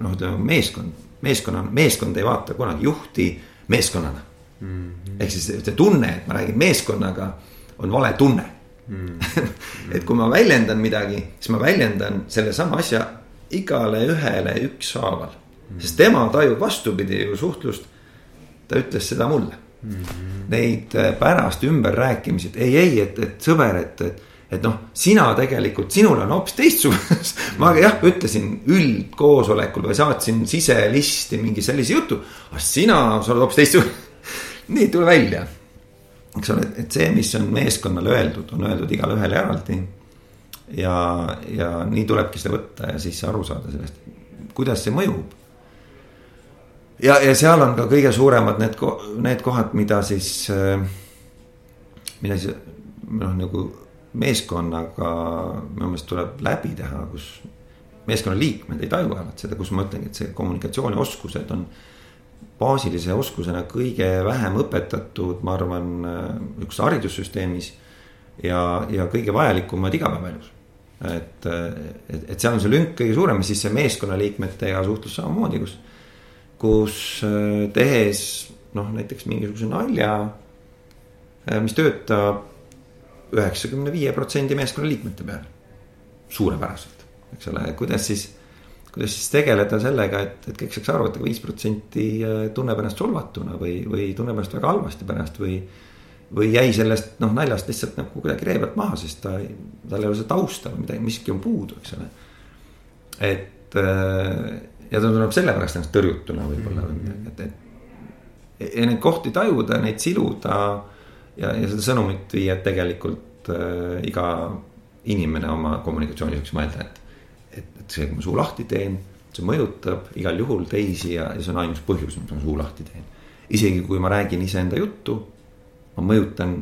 noh, ütleme meeskond, meeskonna, meeskond ei vaata kunagi juhti meeskonnana mm -hmm.. ehk siis see tunne, et ma räägin meeskonnaga, on vale tunne mm. -hmm. et kui ma väljendan midagi, siis ma väljendan sellesama asja igale ühele ükshaaval mm. -hmm. sest tema tajub vastupidi ju suhtlust. ta ütles seda mulle mm. -hmm. Neid äh, pärast ümberrääkimisi, et ei, ei, et, et sõber, et, et et noh, sina tegelikult, sinul on hoopis teistsugune ma jah, ütlesin üldkoosolekul või saatsin siselisti mingi sellise jutu. aga sina, sa oled hoopis teistsugune nii, tule välja. eks ole, et see, mis on meeskonnale öeldud, on öeldud igale ühele eraldi. ja, ja nii tulebki seda võtta ja siis aru saada sellest, kuidas see mõjub. ja, ja seal on ka kõige suuremad need, need kohad, mida siis, mida siis noh, nagu meeskonnaga minu meelest tuleb läbi teha, kus meeskonnaliikmed ei taju alati seda, kus ma ütlengi, et see kommunikatsioonioskused on baasilise oskusena kõige vähem õpetatud, ma arvan, üks haridussüsteemis. ja, ja kõige vajalikumad igapäevaelus. et, et, et seal on see lünk kõige suurem ja siis see meeskonnaliikmetega suhtlus samamoodi, kus, kus tehes noh, näiteks mingisuguse nalja, mis töötab üheksakümne viie protsendi meeskonnaliikmete peal. suurepäraselt, eks ole, kuidas siis, kuidas siis tegeleda sellega, et, et kõik saaks aru, et viis protsenti äh, tunneb ennast solvatuna või, või tunneb ennast väga halvasti pärast või. või jäi sellest noh naljast lihtsalt nagu kuidagi ree pealt maha, sest ta, tal ei ole seda tausta või midagi, miski on puudu, eks ole. et äh, ja ta tunneb sellepärast ennast tõrjutuna võib-olla või midagi, et, et. ja neid kohti tajuda, neid siluda ja, ja seda sõnumit viia, et tegelikult äh, iga inimene oma kommunikatsioonis võiks mõelda, et. et, et see, kui ma suu lahti teen, see mõjutab igal juhul teisi ja, ja see on ainus põhjus, miks ma suu lahti teen. isegi kui ma räägin iseenda juttu, ma mõjutan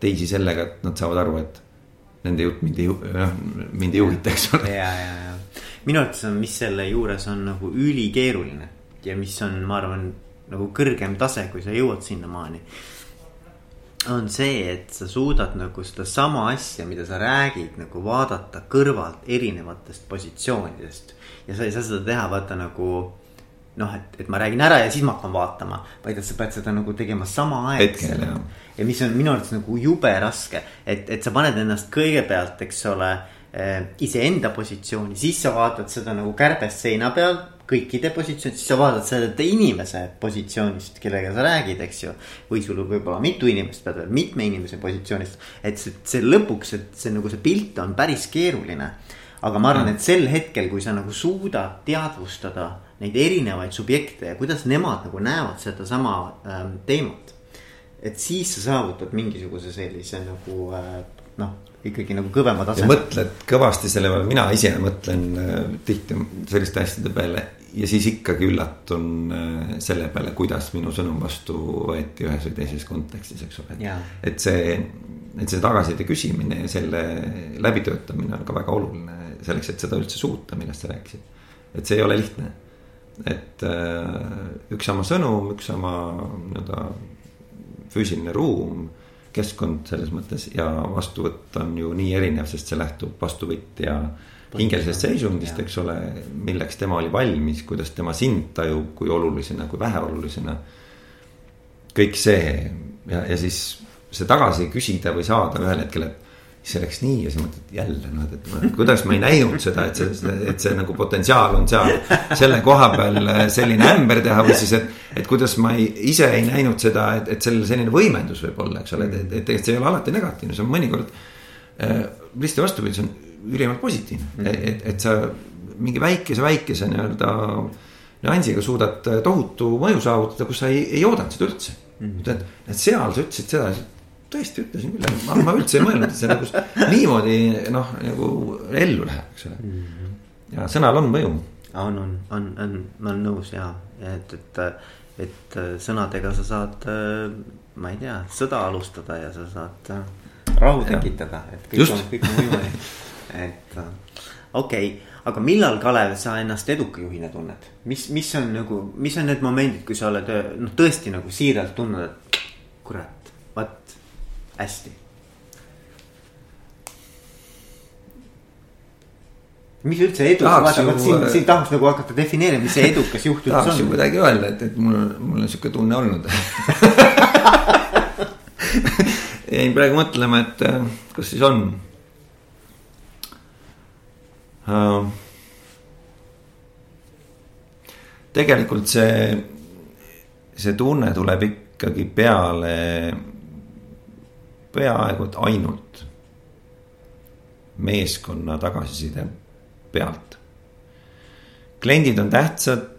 teisi sellega, et nad saavad aru, et nende jutt mind ei, noh mind ei huvita, eks ole. ja, ja, ja minu arvates on, mis selle juures on nagu ülikeeruline ja mis on, ma arvan, nagu kõrgem tase, kui sa jõuad sinnamaani on see, et sa suudad nagu sedasama asja, mida sa räägid, nagu vaadata kõrvalt erinevatest positsioonidest. ja sa ei saa seda teha, vaata nagu noh, et, et ma räägin ära ja siis ma hakkan vaatama, vaid et sa pead seda nagu tegema samaaegselt. ja mis on minu arvates nagu jube raske, et, et sa paned ennast kõigepealt, eks ole äh,, iseenda positsiooni, siis sa vaatad seda nagu kärbest seina peal kõikide positsioonid, siis sa vaatad selle inimese positsioonist, kellega sa räägid, eks ju. või sul võib olla mitu inimest, pead veel mitme inimese positsioonist. et see, see lõpuks, et see nagu see pilt on päris keeruline. aga ma arvan, et sel hetkel, kui sa nagu suudad teadvustada neid erinevaid subjekte ja kuidas nemad nagu näevad sedasama ähm, teemat. et siis sa saavutad mingisuguse sellise nagu äh, noh ikkagi nagu kõvema taseme. mõtled kõvasti selle peale, mina ise mõtlen äh, tihti selliste asjade peale ja siis ikkagi üllatun äh, selle peale, kuidas minu sõnum vastu võeti ühes või teises kontekstis, eks ole. et see, et see tagasiside küsimine ja selle läbitöötamine on ka väga oluline selleks, et seda üldse suuta, millest sa rääkisid. et see ei ole lihtne, et äh, üks sama sõnum, üks sama nii-öelda füüsiline ruum keskkond selles mõttes ja vastuvõtt on ju nii erinev, sest see lähtub vastuvõtja hingelisest seisundist, eks ole, milleks tema oli valmis, kuidas tema sind tajub, kui olulisena, kui väheolulisena. kõik see. Ja, ja siis see tagasi küsida või saada ühel hetkel, et siis see läks nii ja siis mõtled jälle noh, et kuidas ma ei näinud seda, et see, et see nagu potentsiaal on seal selle koha peal äh, selline ämber teha või siis, et. et kuidas ma ei, ise ei näinud seda, et, et sellel selline võimendus võib olla, eks ole, et, et, et see ei ole alati negatiivne, see on mõnikord äh,. risti vastupidi, see on ülimalt positiivne mm, -hmm. et, et sa mingi väikese, väikese nii-öelda nüansiga suudad tohutu mõju saavutada, kus sa ei, ei oodanud seda üldse mm. -hmm. et, et seal sa ütlesid seda tõesti ütlesin küll, ma, ma üldse ei mõelnud, et see nagu niimoodi noh, nagu ellu läheb, eks ole mm. -hmm. ja sõnal on mõju. on, on, on, on, ma olen nõus ja, et, et, et sõnadega sa saad, ma ei tea, sõda alustada ja sa saad rahu tekitada, et kõik Just. on, kõik on võimalik et okei okay aga millal, Kalev, sa ennast eduka juhina tunned, mis, mis on nagu, mis on need momendid, kui sa oled noh, tõesti nagu siiralt tundnud, et kurat, hästi. mis üldse edu, vaata vot siin, äh, siin tahaks nagu hakata defineerima, mis see edukas juht üldse on. tahaks ju kuidagi öelda, et, et mul, mul on sihuke tunne olnud jäin praegu mõtlema, et äh, kas siis on Äh, tegelikult see, see tunne tuleb ikkagi peale peaaegu et ainult meeskonna tagasiside pealt. kliendid on tähtsad,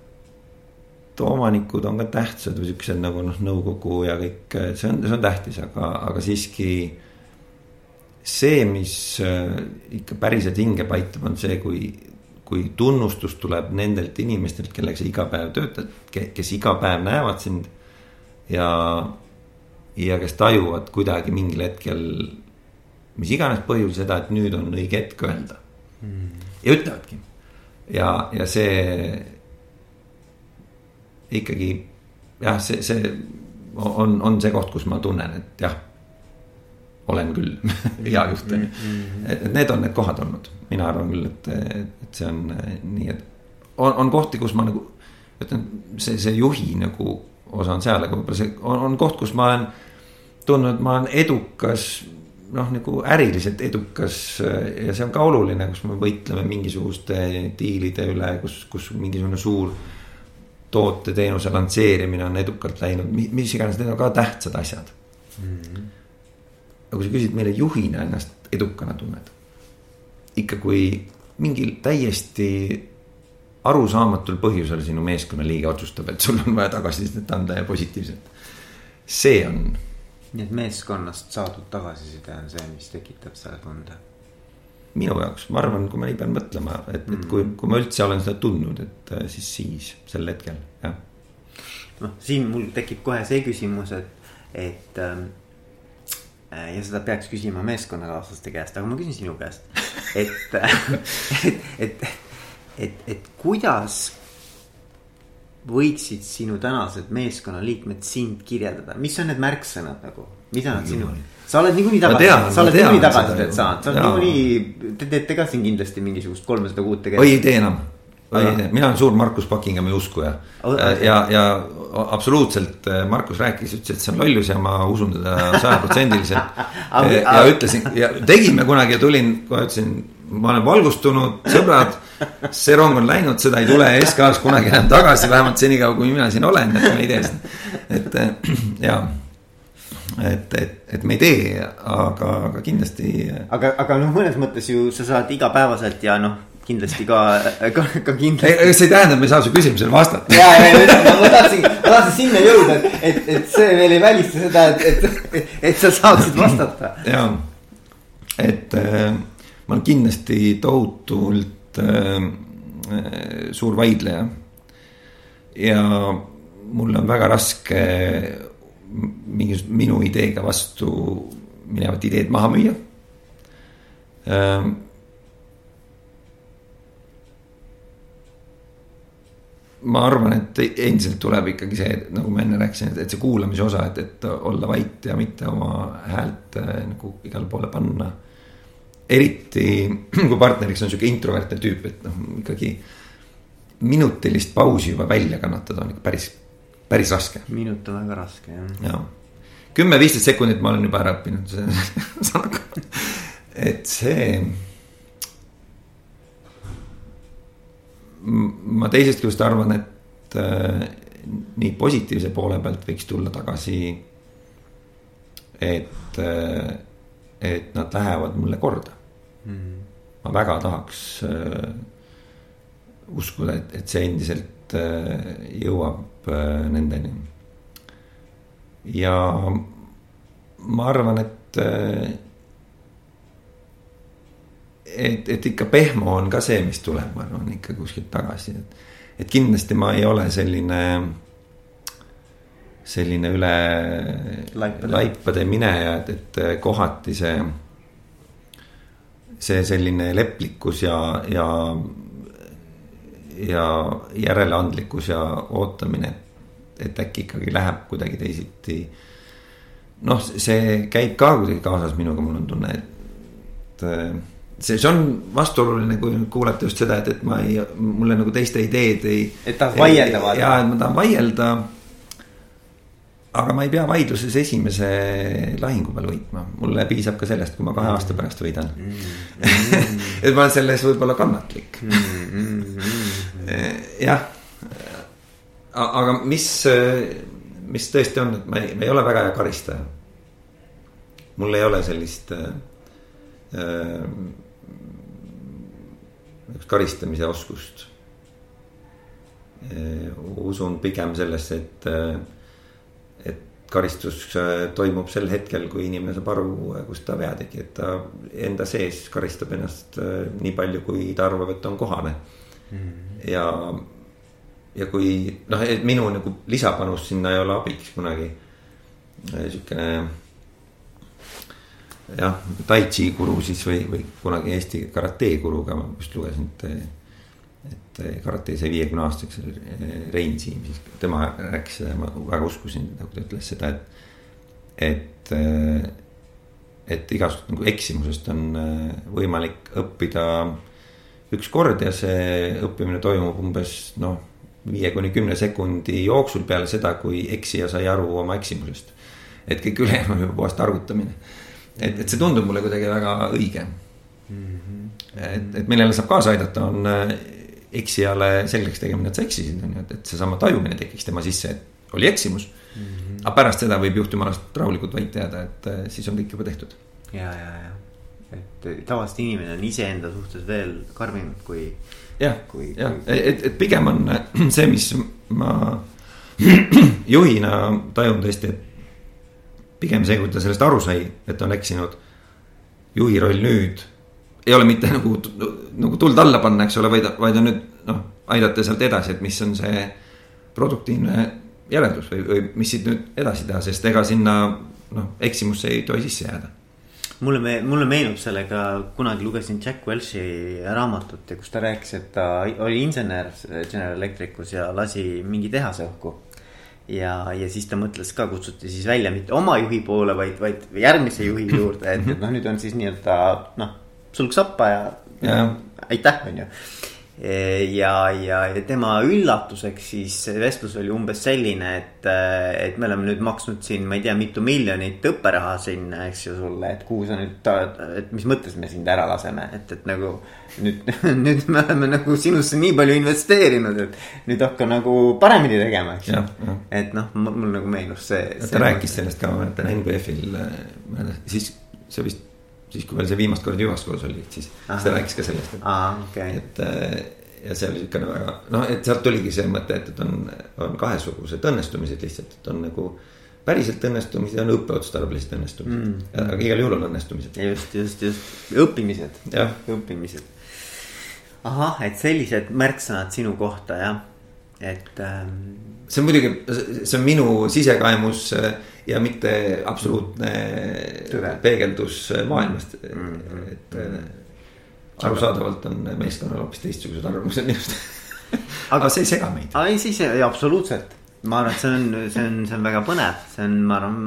omanikud on ka tähtsad või siuksed nagu noh, nõukogu ja kõik, see on, see on tähtis, aga, aga siiski see, mis äh, ikka päriselt hinge paitab, on see, kui, kui tunnustus tuleb nendelt inimestelt, kellega sa iga päev töötad, kes iga päev näevad sind. ja, ja kes tajuvad kuidagi mingil hetkel, mis iganes põhjusel seda, et nüüd on õige hetk öelda. Mm.. ja ütlevadki. Ja, ja see ikkagi jah, see, see on, on see koht, kus ma tunnen, et jah olen küll hea juht on ju. Et need on need kohad olnud, mina arvan küll, et, et see on äh, nii, et on, on kohti, kus ma nagu ütlen, see, see juhi nagu osa on seal, aga võib-olla see on, on koht, kus ma olen tundnud, ma olen edukas noh, nagu äriliselt edukas ja see on ka oluline, kus me võitleme mingisuguste diilide üle, kus, kus mingisugune suur toote-teenuse lansseerimine on edukalt läinud, mis iganes, need on ka tähtsad asjad mm. -hmm aga kui sa küsid, mille juhina ennast edukana tunned. ikka kui mingil täiesti arusaamatul põhjusel sinu meeskonnaliige otsustab, et sul on vaja tagasisidet anda ja positiivset. see on. nii et meeskonnast saadud tagasiside on see, mis tekitab selle tunde. minu jaoks, ma arvan, kui ma nii pean mõtlema, et mm., et kui, kui ma üldse olen seda tundnud, et äh, siis, siis sel hetkel, jah. noh, siin mul tekib kohe see küsimus, et, et ähm, Äh, ja seda peaks küsima meeskonnakaaslaste käest, aga ma küsin sinu käest. et, et, et, et, et kuidas võiksid sinu tänased meeskonnaliikmed sind kirjeldada, mis on need märksõnad nagu, mida nad sinu, sa oled niikuinii tagasisidet, sa oled niikuinii tagasisidet saanud, sa oled niikuinii, te teete ka siin kindlasti mingisugust kolmesada kuut tegevust. oi ei tee enam mina olen suur Markus Buckinghami uskuja ja, ja absoluutselt äh, Markus rääkis, ütles, et see on lollus ja ma usun teda sajaprotsendiliselt. ja ütlesin ja tegime kunagi ja tulin, kohe ütlesin, ma olen valgustunud, sõbrad. see rong on läinud, seda ei tule SK-s kunagi enam tagasi, vähemalt senikaua, kui mina siin olen, et me ei tee seda. et äh, ja et, et, et me ei tee, aga, aga kindlasti. aga, aga noh, mõnes mõttes ju sa saad igapäevaselt ja noh kindlasti ka, ka, ka kindlasti. see ei tähenda, et me ei saa su küsimusele vastata. ja, ja, ja ma tahtsin, ma tahtsin sinna jõuda, et, et, et see veel ei välista seda, et, et, et sa saaksid vastata. ja, et äh, ma olen kindlasti tohutult äh, suur vaidleja. ja mul on väga raske mingisugust minu ideega vastu minevat ideed maha müüa äh, ma arvan, et endiselt tuleb ikkagi see, nagu ma enne rääkisin, et, et see kuulamise osa, et, et olla vait ja mitte oma häält äh, nagu igale poole panna. eriti kui partneriks on sihuke introvertne tüüp, et noh, ikkagi minutilist pausi juba välja kannatada on ikka päris, päris raske. minut on väga raske jah. jaa, kümme-viisteist sekundit ma olen juba ära õppinud et see ma teisest küljest arvan, et äh, nii positiivse poole pealt võiks tulla tagasi. et äh,, et nad lähevad mulle korda mm. -hmm. ma väga tahaks äh, uskuda, et, et see endiselt äh, jõuab äh, nendeni. ja ma arvan, et. Et, et ikka pehmo on ka see, mis tuleb, ma arvan ikka kuskilt tagasi, et. et kindlasti ma ei ole selline. selline üle laipade, laipade mineja, et, et kohati see. see selline leplikkus ja, ja ja järeleandlikkus ja ootamine, et äkki ikkagi läheb kuidagi teisiti noh, see käib ka kuidagi kaasas minuga, mul on tunne, et see, see on vastuoluline, kui kuulata just seda, et, et ma ei, mulle nagu teiste ideed ei. et tahad vaielda vaata. ja, et ma tahan vaielda. aga ma ei pea vaidluses esimese lahingu peal võitma, mulle piisab ka sellest, kui ma kahe aasta pärast võidan mm. et ma olen selles võib-olla kannatlik mm. -hmm. jah, aga mis mis tõesti on, et ma ei, ma ei ole väga hea karistaja. mul ei ole sellist äh, karistamise oskust usun pigem sellesse, et et karistus toimub sel hetkel, kui inimene saab aru, kus ta vea tegi, et ta enda sees karistab ennast nii palju, kui ta arvab, et on kohane mm. -hmm. ja ja kui noh, minu nagu lisapanus sinna ei ole abiks kunagi. sihukene jah, tai chi guru siis või, või kunagi Eesti karate guru ka ma just lugesin, et. et karate sai viiekümne aastaseks Rein Siim, siis tema rääkis seda ja ma väga uskusin, kui ta ütles seda, et, et. et igast nagu eksimusest on võimalik õppida üks kord ja see õppimine toimub umbes noh viie kuni kümne sekundi jooksul peale seda, kui eksija sai aru oma eksimusest. et kõik ülejäänu on juba puhast arvutamine. Et, et see tundub mulle kuidagi väga õige mm. -hmm. et, et millele saab kaasa aidata, on äh, eksijale selgeks tegemine, et sa eksisid, on ju, et, et seesama tajumine tekiks tema sisse, et oli eksimus mm. -hmm. aga pärast seda võib juhtumalast rahulikult vait jääda, et äh, siis on kõik juba tehtud. ja, ja, ja, et tavaliselt inimene on iseenda suhtes veel karmim kui jah, jah, et, et pigem on see, mis ma juhina tajun tõesti, et pigem see, kui ta sellest aru sai, et on eksinud. juhi roll nüüd ei ole mitte nagu, nagu tuld alla panna, eks ole, vaid, vaid on nüüd noh, aidata sealt edasi, et mis on see produktiivne järeldus või, või mis siit nüüd edasi teha, sest ega sinna noh, eksimusse ei tohi sisse jääda mulle me-, mulle meenub sellega, kunagi lugesin Jack Welchi raamatut ja kus ta rääkis, et ta oli insener General Electricus ja lasi mingi tehase õhku. Ja, ja siis ta mõtles ka, kutsuti siis välja mitte oma juhi poole, vaid, vaid järgmise juhi juurde, et, et noh, nüüd on siis nii-öelda noh, sulg sappa ja, ja. aitäh, on ju ja, ja, ja tema üllatuseks siis vestlus oli umbes selline, et, et me oleme nüüd maksnud siin, ma ei tea, mitu miljonit õpperaha sinna, eks ju, sulle, et kuhu sa nüüd, et mis mõttes me sind ära laseme, et, et nagu. nüüd, nüüd me oleme nagu sinusse nii palju investeerinud, et nüüd hakka nagu paremini tegema, eks ju. et noh, mul nagu meenus see. ta see rääkis sellest ka, ma mäletan NBF-il, siis see vist siis kui veel see viimast korda Jyvascoos oli, siis Aha. ta rääkis ka sellest, et Aha, okay., et äh, ja see oli siukene väga noh, et sealt tuligi see mõte, et, et on, on kahesugused õnnestumised lihtsalt, et on nagu päriselt õnnestumised ja on õppeotstarbelised õnnestumised mm., aga igal juhul on õnnestumised. just, just, just õppimised, õppimised. ahah, et sellised märksõnad sinu kohta jah, et ähm.... see on muidugi, see on minu sisekaemus äh, ja mitte absoluutne Tõve. peegeldus maailmast mm, -hmm. et äh, arusaadavalt on meeskonnal hoopis teistsugused arvamused minust aga see ei sega meid. ei, siis absoluutselt, ma arvan, et see on, see on, see on väga põnev, see on, ma arvan,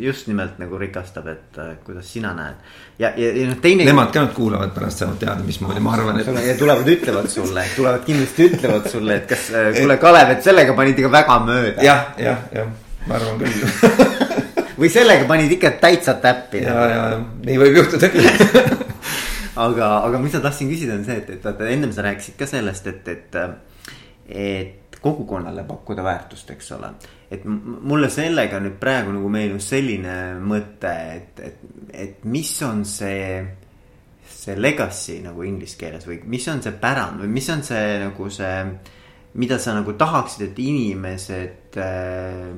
just nimelt nagu rikastab, et äh, kuidas sina näed. ja, ja, ja noh, teine. Nemad ka nüüd kuulavad pärast, saavad teada, mismoodi ma arvan, et. ja tulevad, ütlevad sulle, tulevad kindlasti ütlevad sulle, et kas, äh, kuule, Kalev, et sellega panid ikka väga mööda ja,. jah, jah, jah ma arvan küll või sellega panid ikka täitsa täppi. ja, ja nii võib juhtuda küll aga, aga mis ma tahtsin küsida, on see, et, et vaata ennem sa rääkisid ka sellest, et, et, et kogukonnale pakkuda väärtust, eks ole. et mulle sellega nüüd praegu nagu meenus selline mõte, et, et, et mis on see, see legacy nagu inglise keeles või mis on see pärand või mis on see nagu see mida sa nagu tahaksid, et inimesed äh,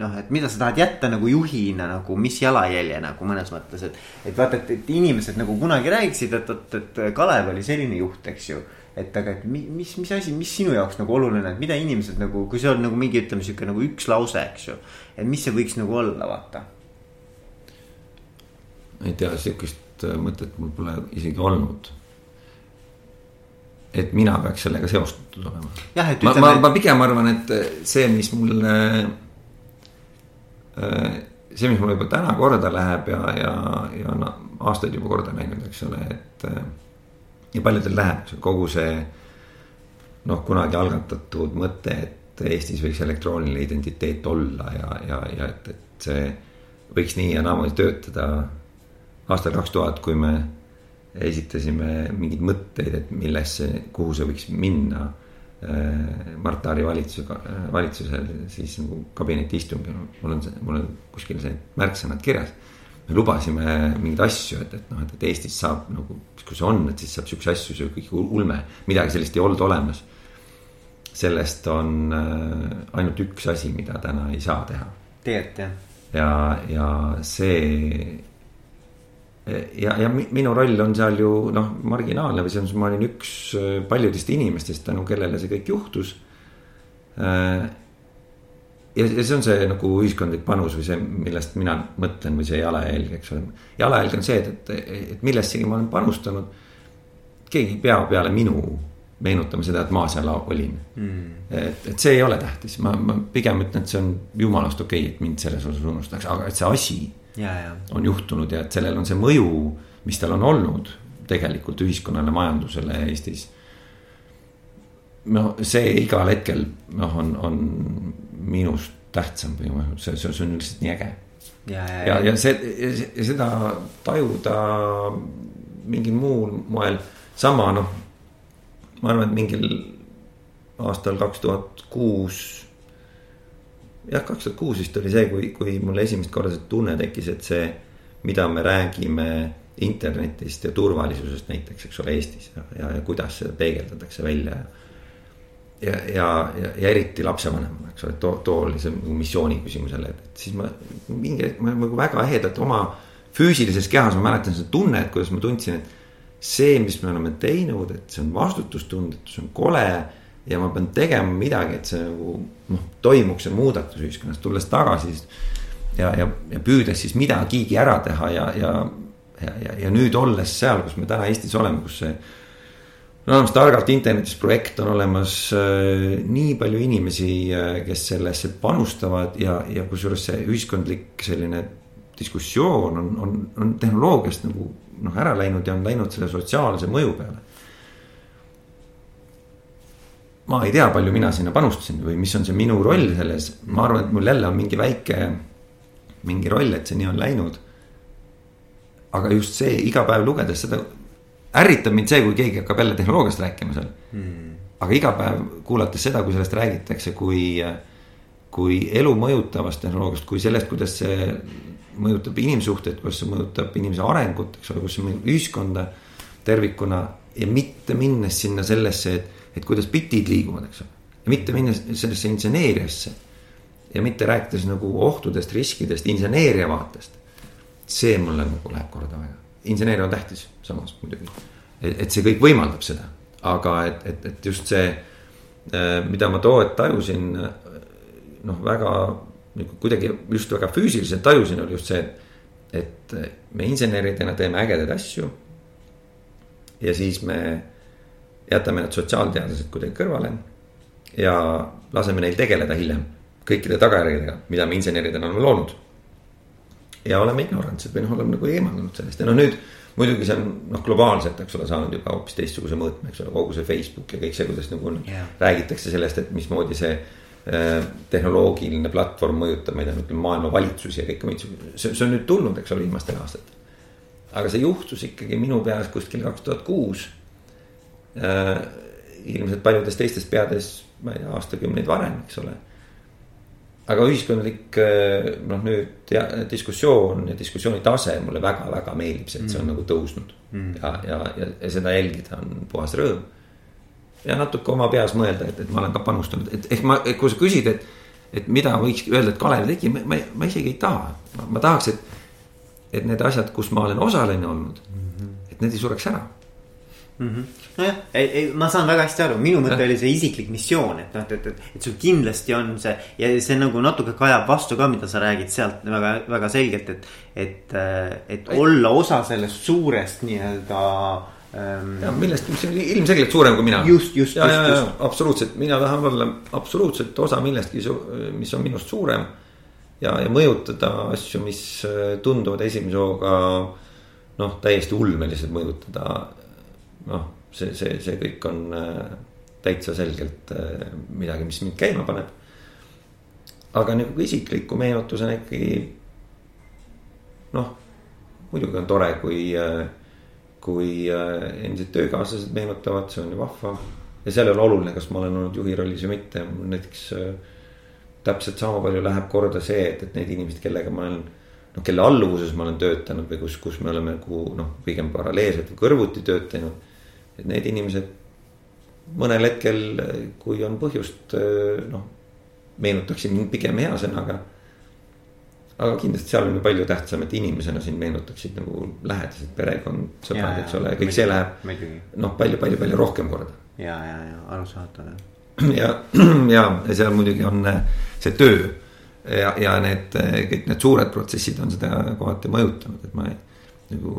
noh, et mida sa tahad jätta nagu juhina nagu, mis jalajälje nagu mõnes mõttes, et. et vaata, et, et inimesed nagu kunagi rääkisid, et, et, et Kalev oli selline juht, eks ju. Et aga, et mis, mis asi, mis sinu jaoks nagu oluline, et mida inimesed nagu, kui see on nagu mingi, ütleme sihuke nagu üks lause, eks ju. et mis see võiks nagu olla, vaata. ei tea, sihukest mõtet mul pole isegi olnud et mina peaks sellega seostatud olema. ma, ma, ma pigem arvan, et see, mis mulle, äh, see, mis mul juba täna korda läheb ja, ja, ja no, aastaid juba korda läinud, eks ole, et. Äh, ja paljudel läheb kogu see noh, kunagi algatatud mõte, et Eestis võiks elektrooniline identiteet olla ja, ja, ja et, et see võiks nii ja naamoodi töötada. aastal kaks tuhat, kui me esitasime mingeid mõtteid, et millesse, kuhu see võiks minna. Äh, Mart Laari valitsusega, valitsusel siis nagu kabinetiistungil, mul on see, mul on kuskil see märksõnad kirjas. Me lubasime mingeid asju, et, et noh, et, et Eestis saab nagu, kui see on, et siis saab siukse asju, see kõik ulme, midagi sellist ei olnud olemas. sellest on äh, ainult üks asi, mida täna ei saa teha. tegelikult jah. ja, ja see ja, ja minu roll on seal ju noh, marginaalne või selles mõttes ma olin üks äh, paljudest inimestest, tänu kellele see kõik juhtus. Ja, ja see on see nagu ühiskondlik panus või see, millest mina mõtlen või see jalajälg, eks ole. jalajälg on see, et, et, et millessegi ma olen panustanud. keegi ei pea peale minu meenutama seda, et ma seal olin mm.. et, et see ei ole tähtis, ma, ma pigem ütlen, et see on jumalast okei okay,, et mind selles osas unustatakse, aga et see asi on juhtunud ja et sellel on see mõju, mis tal on olnud tegelikult ühiskonnale, majandusele Eestis. no see igal hetkel noh, on, on minust tähtsam või noh, see, see, see on lihtsalt nii äge. ja, ja, ja, ja see, seda tajuda mingil muul moel, sama noh, ma arvan, et mingil aastal kaks tuhat kuus jah, kaks tuhat kuus vist oli see, kui, kui mul esimest korda see tunne tekkis, et see, mida me räägime internetist ja turvalisusest näiteks, eks ole, Eestis ja, ja, ja kuidas seda peegeldatakse välja. ja, ja, ja, ja eriti lapsevanemana, eks ole, too, too oli see nagu missiooni küsimus jälle, et siis ma mingi hetk ma nagu väga ehedalt oma füüsilises kehas, ma mäletan seda tunnet, kuidas ma tundsin, et see, mis me oleme teinud, et see on vastutustundetu, see on kole ja ma pean tegema midagi, et see nagu noh, toimuks see muudatus ühiskonnas, tulles tagasi. ja, ja, ja püüdes siis midagigi ära teha ja, ja, ja, ja, ja nüüd olles seal, kus me täna Eestis oleme, kus see. On olemas targalt internetis projekt, on olemas äh, nii palju inimesi, äh, kes sellesse panustavad ja, ja kusjuures see ühiskondlik selline diskussioon on, on, on tehnoloogiast nagu noh, ära läinud ja on läinud selle sotsiaalse mõju peale ma ei tea, palju mina sinna panustasin või mis on see minu roll selles, ma arvan, et mul jälle on mingi väike, mingi roll, et see nii on läinud. aga just see iga päev lugedes seda, ärritab mind see, kui keegi hakkab jälle tehnoloogiast rääkima seal hmm.. aga iga päev kuulates seda, kui sellest räägitakse, kui, kui elu mõjutavast tehnoloogiast, kui sellest, kuidas see mõjutab inimsuhteid, kuidas see mõjutab inimese arengut, eks ole, kuidas see mõjutab ühiskonda tervikuna ja mitte minnes sinna sellesse, et et kuidas bitid liiguvad, eks ole. ja mitte minna sellesse inseneeriasse. ja mitte rääkides nagu ohtudest, riskidest, inseneeria vaatest. see mulle nagu läheb korda väga. Inseneeria on tähtis samas muidugi. et see kõik võimaldab seda, aga et, et, et just see, äh, mida ma too hetk tajusin. noh, väga nagu kuidagi just väga füüsiliselt tajusin, oli just see, et me inseneridena teeme ägedaid asju. ja siis me jätame need sotsiaalteadlased kuidagi kõrvale ja laseme neil tegeleda hiljem kõikide tagajärgedega, mida me inseneridena oleme loonud. Ja oleme ignorantsed või noh, oleme nagu eemaldunud sellest ja noh, nüüd muidugi see on noh, globaalselt, eks ole, saanud juba hoopis teistsuguse mõõtme, eks ole, kogu see Facebook ja kõik see, kuidas nagu yeah. räägitakse sellest, et mismoodi see äh, tehnoloogiline platvorm mõjutab, ma ei tea, ütleme maailma valitsusi ja kõike muid, see, see on nüüd tulnud, eks ole, viimastel aastatel. aga see juhtus ikkagi minu peas kuskil kaks tuhat kuus Äh, ilmselt paljudes teistes peades, ma ei tea, aastakümneid varem, eks ole. Aga ühiskondlik äh, noh, nüüd ja, diskussioon ja diskussiooni tase mulle väga-väga meeldib see, et see on mm. nagu tõusnud mm. ja, ja, ja, ja seda jälgida on puhas rõõm. ja natuke oma peas mõelda, et, et ma olen ka panustanud, et ehk ma, kui sa küsid, et, et mida võiks öelda, et Kalev tegi, ma, ma, ma isegi ei taha, ma tahaks, et. et need asjad, kus ma olen osaline olnud mm, -hmm. et need ei sureks ära mm -hmm. nojah, ei, ei, ma saan väga hästi aru, minu mõte oli see isiklik missioon, et noh, et, et, et, sul kindlasti on see ja see nagu natuke kajab vastu ka, mida sa räägid sealt väga, väga selgelt, et. et, et olla osa sellest suurest nii-öelda ähm,. ja millestki, mis on ilmselgelt suurem kui mina. just, just, just, just. absoluutselt, mina tahan olla absoluutselt osa millestki, mis on minust suurem. ja, ja mõjutada asju, mis tunduvad esimese hooga noh, täiesti ulmeliselt mõjutada noh, see, see, see kõik on äh, täitsa selgelt äh, midagi, mis mind käima paneb. aga nagu isikliku meenutusena ikkagi noh, muidugi on tore, kui, äh, kui endised töökaaslased meenutavad, see on ju vahva. ja seal ei ole oluline, kas ma olen olnud juhi rollis või mitte, mul näiteks täpselt sama palju läheb korda see, et, et need inimesed, kellega ma olen noh, kelle alluvuses ma olen töötanud või kus, kus me oleme nagu noh, pigem paralleelselt või kõrvuti tööd teinud et need inimesed mõnel hetkel, kui on põhjust, noh, meenutaksin pigem hea sõnaga. aga kindlasti seal on ju palju tähtsam, et inimesena sind meenutaksid nagu lähedased, perekond, sõbrad, eks ole, kõik see läheb. noh, palju, palju, palju rohkem korda. ja, ja, ja arusaadav jah. ja, ja, ja seal muidugi on see töö ja, ja need kõik need suured protsessid on seda kohati mõjutanud, et ma nagu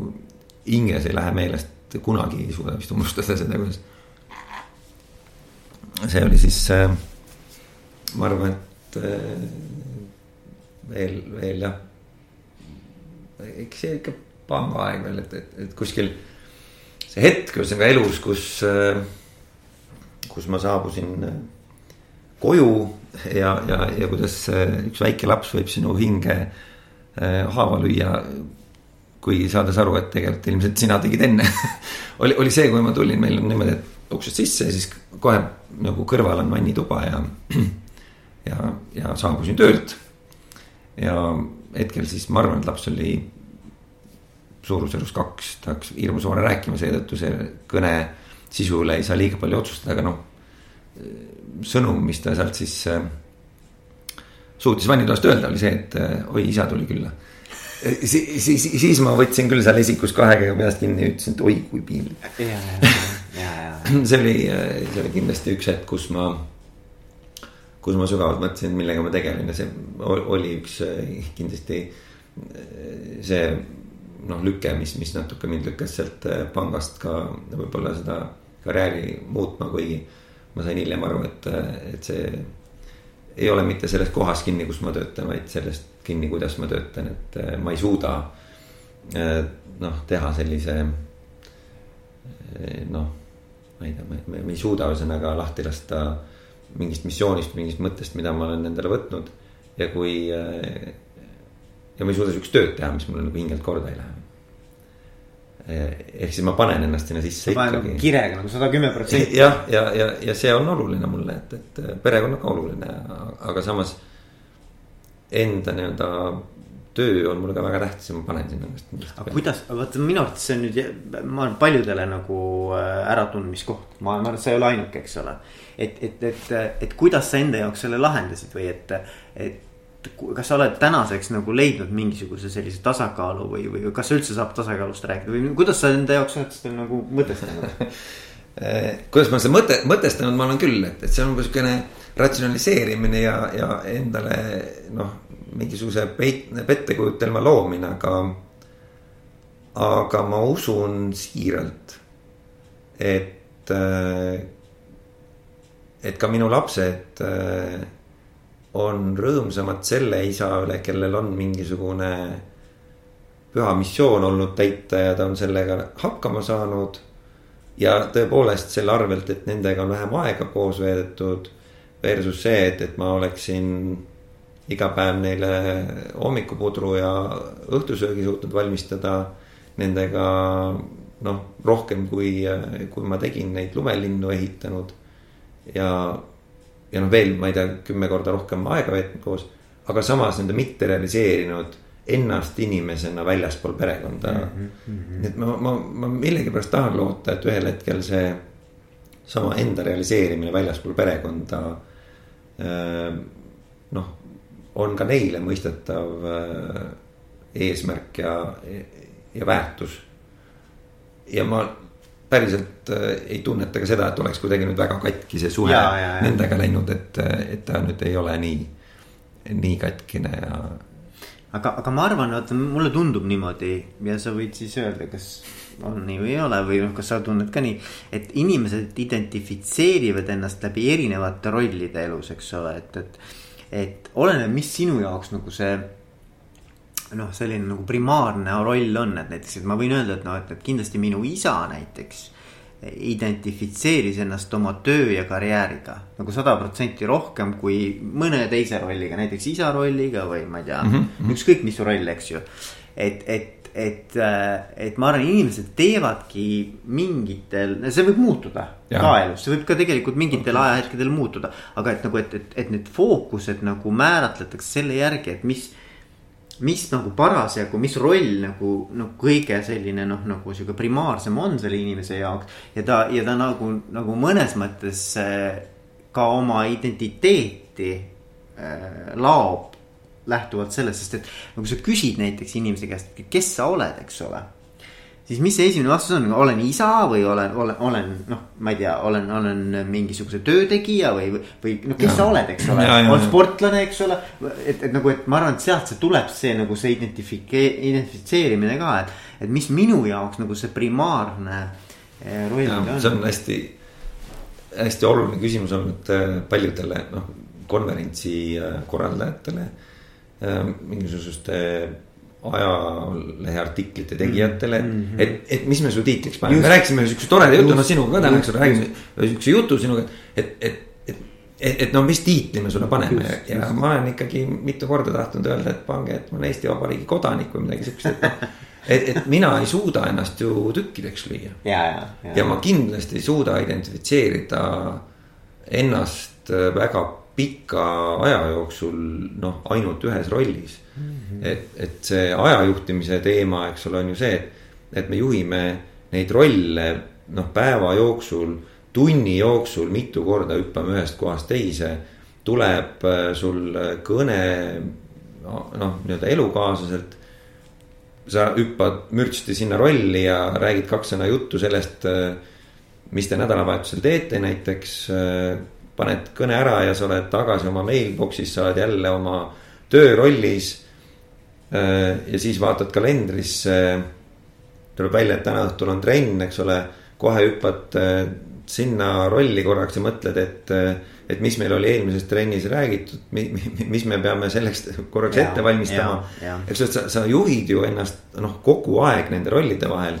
hinges ei lähe meelest kunagi ei suuda vist unustada seda, kuidas. see oli siis äh,, ma arvan, et äh, veel, veel jah. eks see ikka pangaaeg veel, et, et, et kuskil see hetk ühesõnaga elus, kus äh,, kus ma saabusin koju ja, ja, ja kuidas üks väike laps võib sinu hinge haava lüüa kuigi saades aru, et tegelikult ilmselt sina tegid enne oli, oli see, kui ma tulin, meil on niimoodi, et uksest sisse ja siis kohe nagu kõrval on vannituba ja. ja, ja saabusin töölt. ja hetkel siis ma arvan, et laps oli suurusjärgus kaks, ta hakkas hirmus vara rääkima, seetõttu see kõne sisu üle ei saa liiga palju otsustada, aga noh. sõnum, mis ta sealt siis äh, suutis vannitoast öelda, oli see, et äh, oi, isa tuli külla siis, siis, siis ma võtsin küll seal esikus kahe käega peast kinni ja ütlesin, et oi kui piinlik. see oli, see oli kindlasti üks hetk, kus ma, kus ma sügavalt mõtlesin, millega ma tegelen ja see oli üks kindlasti see noh, lüke, mis, mis natuke mind lükkas sealt pangast ka võib-olla seda karjääri muutma, kuigi ma sain hiljem aru, et, et see ei ole mitte selles kohas kinni, kus ma töötan, vaid sellest kinni, kuidas ma töötan, et äh, ma ei suuda äh, noh, teha sellise äh, noh, ma ei tea, me ei suuda ühesõnaga lahti lasta mingist missioonist, mingist mõttest, mida ma olen endale võtnud. ja kui ja ma ei suuda sihukest tööd teha, mis mulle nagu hingelt korda ei lähe ehk siis ma panen ennast sinna sisse ikkagi. kirega nagu sada kümme protsenti. jah, ja, ja, ja, ja see on oluline mulle, et, et perekond on ka oluline, aga samas enda nii-öelda töö on mulle ka väga tähtis ja ma panen sinna ennast. aga kuidas, vaata minu arvates see on nüüd, ma arvan paljudele nagu äh, äratundmiskoht, ma arvan, et sa ei ole ainuke, eks ole. et, et, et, et kuidas sa enda jaoks selle lahendasid või et, et kas sa oled tänaseks nagu leidnud mingisuguse sellise tasakaalu või, või kas üldse saab tasakaalust rääkida või kuidas sa enda jaoks oled seda nagu mõtestanud kuidas ma seda mõte, mõtestanud ma olen küll, et, et see on umbes siukene ratsionaliseerimine ja, ja endale noh, mingisuguse peit-, pettekujutelma loomine, aga. aga ma usun siiralt, et, et ka minu lapsed on rõõmsamad selle isa üle, kellel on mingisugune püha missioon olnud täita ja ta on sellega hakkama saanud. ja tõepoolest selle arvelt, et nendega on vähem aega koos veedetud Versus see, et, et ma oleksin iga päev neile hommikupudru ja õhtusöögi suutnud valmistada. Nendega noh, rohkem kui, kui ma tegin neid lumelinnu ehitanud. ja, ja noh, veel ma ei tea, kümme korda rohkem aega veetnud koos. aga samas nende mitte realiseerinud ennast inimesena väljaspool perekonda mm. -hmm. nii et ma, ma, ma millegipärast tahan loota, et ühel hetkel see sama enda realiseerimine väljaspool perekonda Äh, noh, on ka neile mõistetav äh, eesmärk ja, ja väärtus. ja ma päriselt äh, ei tunneta ka seda, et oleks kuidagi nüüd väga katki see suhe ja, ja, ja. nendega läinud, et, et ta nüüd ei ole nii, nii katkine ja. aga, aga ma arvan, vaata mulle tundub niimoodi ja sa võid siis öelda, kas on nii või ei ole või noh, kas sa tunned ka nii, et inimesed identifitseerivad ennast läbi erinevate rollide elus, eks ole, et, et. et oleneb, mis sinu jaoks nagu see noh, selline nagu primaarne roll on, et näiteks, et ma võin öelda, et noh, et, et kindlasti minu isa näiteks identifitseeris ennast oma töö ja karjääriga nagu sada protsenti rohkem kui mõne teise rolliga, näiteks isa rolliga või ma ei tea mm, -hmm. ükskõik mis roll, eks ju. et, et et, äh, et ma arvan, inimesed teevadki mingitel, see võib muutuda ja. ka elus, see võib ka tegelikult mingitel ajahetkedel muutuda. aga et nagu, et, et, et need fookused nagu määratletakse selle järgi, et mis, mis nagu parasjagu, mis roll nagu, nagu kõige selline noh, nagu sihuke primaarsem on selle inimese jaoks. ja ta, ja ta nagu, nagu mõnes mõttes äh, ka oma identiteeti äh, laob lähtuvalt sellest, sest et no kui sa küsid näiteks inimese käest, kes sa oled, eks ole. siis mis see esimene vastus on, olen isa või olen, olen, olen noh, ma ei tea, olen, olen mingisuguse töötegija või, või noh, kes ja. sa oled, eks ole. oled sportlane, eks ole. et, et nagu, et ma arvan, et sealt see tuleb see nagu see identifike-, identifitseerimine ka, et, et mis minu jaoks nagu see primaarne eh, roll on. see on hästi, hästi oluline küsimus olnud eh, paljudele noh konverentsi eh, korraldajatele Ähm, mingisuguste ajaleheartiklite tegijatele mm, -hmm. et, et mis me su tiitliks paneme, me rääkisime siukse toreda jutu, noh sinuga ka täna, eks ole, räägime siukse jutu sinuga. et, et, et, et, et no mis tiitli me sulle paneme just, ja just. ma olen ikkagi mitu korda tahtnud öelda, et pange, et ma olen Eesti Vabariigi kodanik või midagi siukest, et noh. et, et mina ei suuda ennast ju tükkideks lüüa. ja, ja, ja. ja ma kindlasti ei suuda identifitseerida ennast väga pika aja jooksul noh, ainult ühes rollis mm. -hmm. et, et see ajajuhtimise teema, eks ole, on ju see, et, et me juhime neid rolle noh, päeva jooksul, tunni jooksul mitu korda hüppame ühest kohast teise. tuleb äh, sul kõne noh, nii-öelda elukaaslaselt. sa hüppad mürtsti sinna rolli ja räägid kaks sõna juttu sellest, äh, mis te nädalavahetusel teete näiteks äh, paned kõne ära ja sa oled tagasi oma mailbox'is, sa oled jälle oma töörollis. Äh, ja siis vaatad kalendrisse. tuleb välja, et täna õhtul on trenn, eks ole, kohe hüppad äh, sinna rolli korraks ja mõtled, et. Äh, et mis meil oli eelmises trennis räägitud, mis me peame selleks korraks ja, ette valmistama. eks et sa, sa juhid ju ennast noh, kogu aeg nende rollide vahel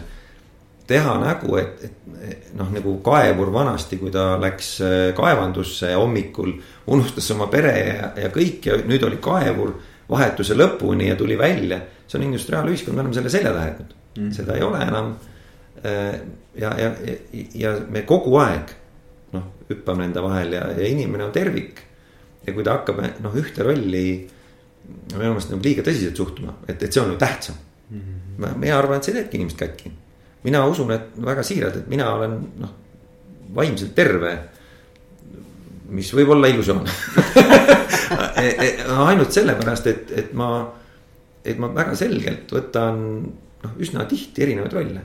teha nägu, et, et noh, nagu kaevur vanasti, kui ta läks äh, kaevandusse hommikul, unustas oma pere ja, ja kõik ja nüüd oli kaevur vahetuse lõpuni ja tuli välja. see on industriaalühiskond, me oleme selle selja taha jätnud mm., seda ei ole enam. Äh, ja, ja, ja, me kogu aeg noh, hüppame nende vahel ja, ja inimene on tervik. ja kui ta hakkab noh, ühte rolli minu meelest nagu liiga tõsiselt suhtuma, et, et see on ju tähtsam mm. -hmm. mina arvan, et see teebki inimest katki mina usun, et väga siiralt, et mina olen noh, vaimselt terve. mis võib olla illusioon e, e, ainult sellepärast, et, et ma, et ma väga selgelt võtan noh, üsna tihti erinevaid rolle.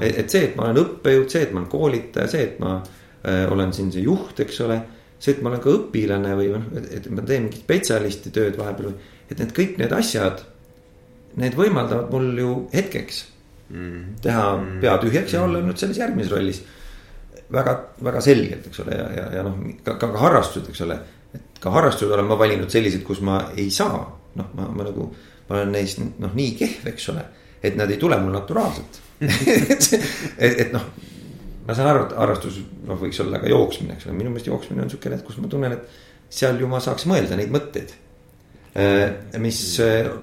et, et see, et ma olen õppejõud, see, et ma olen koolitaja, see, et ma äh, olen siin see juht, eks ole. see, et ma olen ka õpilane või noh, et ma teen mingit spetsialisti tööd vahepeal või, et need kõik need asjad. Need võimaldavad mul ju hetkeks. Teha mm. pea tühjaks ja olla nüüd selles järgmises rollis. väga, väga selgelt, eks ole, ja, ja, ja noh, ka, ka, ka harrastused, eks ole. et ka harrastused olen ma valinud sellised, kus ma ei saa, noh, ma, ma nagu, ma olen neist noh, nii kehv, eks ole. et nad ei tule mul naturaalselt et, et, et noh ma saan aru, et harrastus noh, võiks olla ka jooksmine, eks ole, minu meelest jooksmine on siukene, et kus ma tunnen, et seal ju ma saaks mõelda neid mõtteid. mis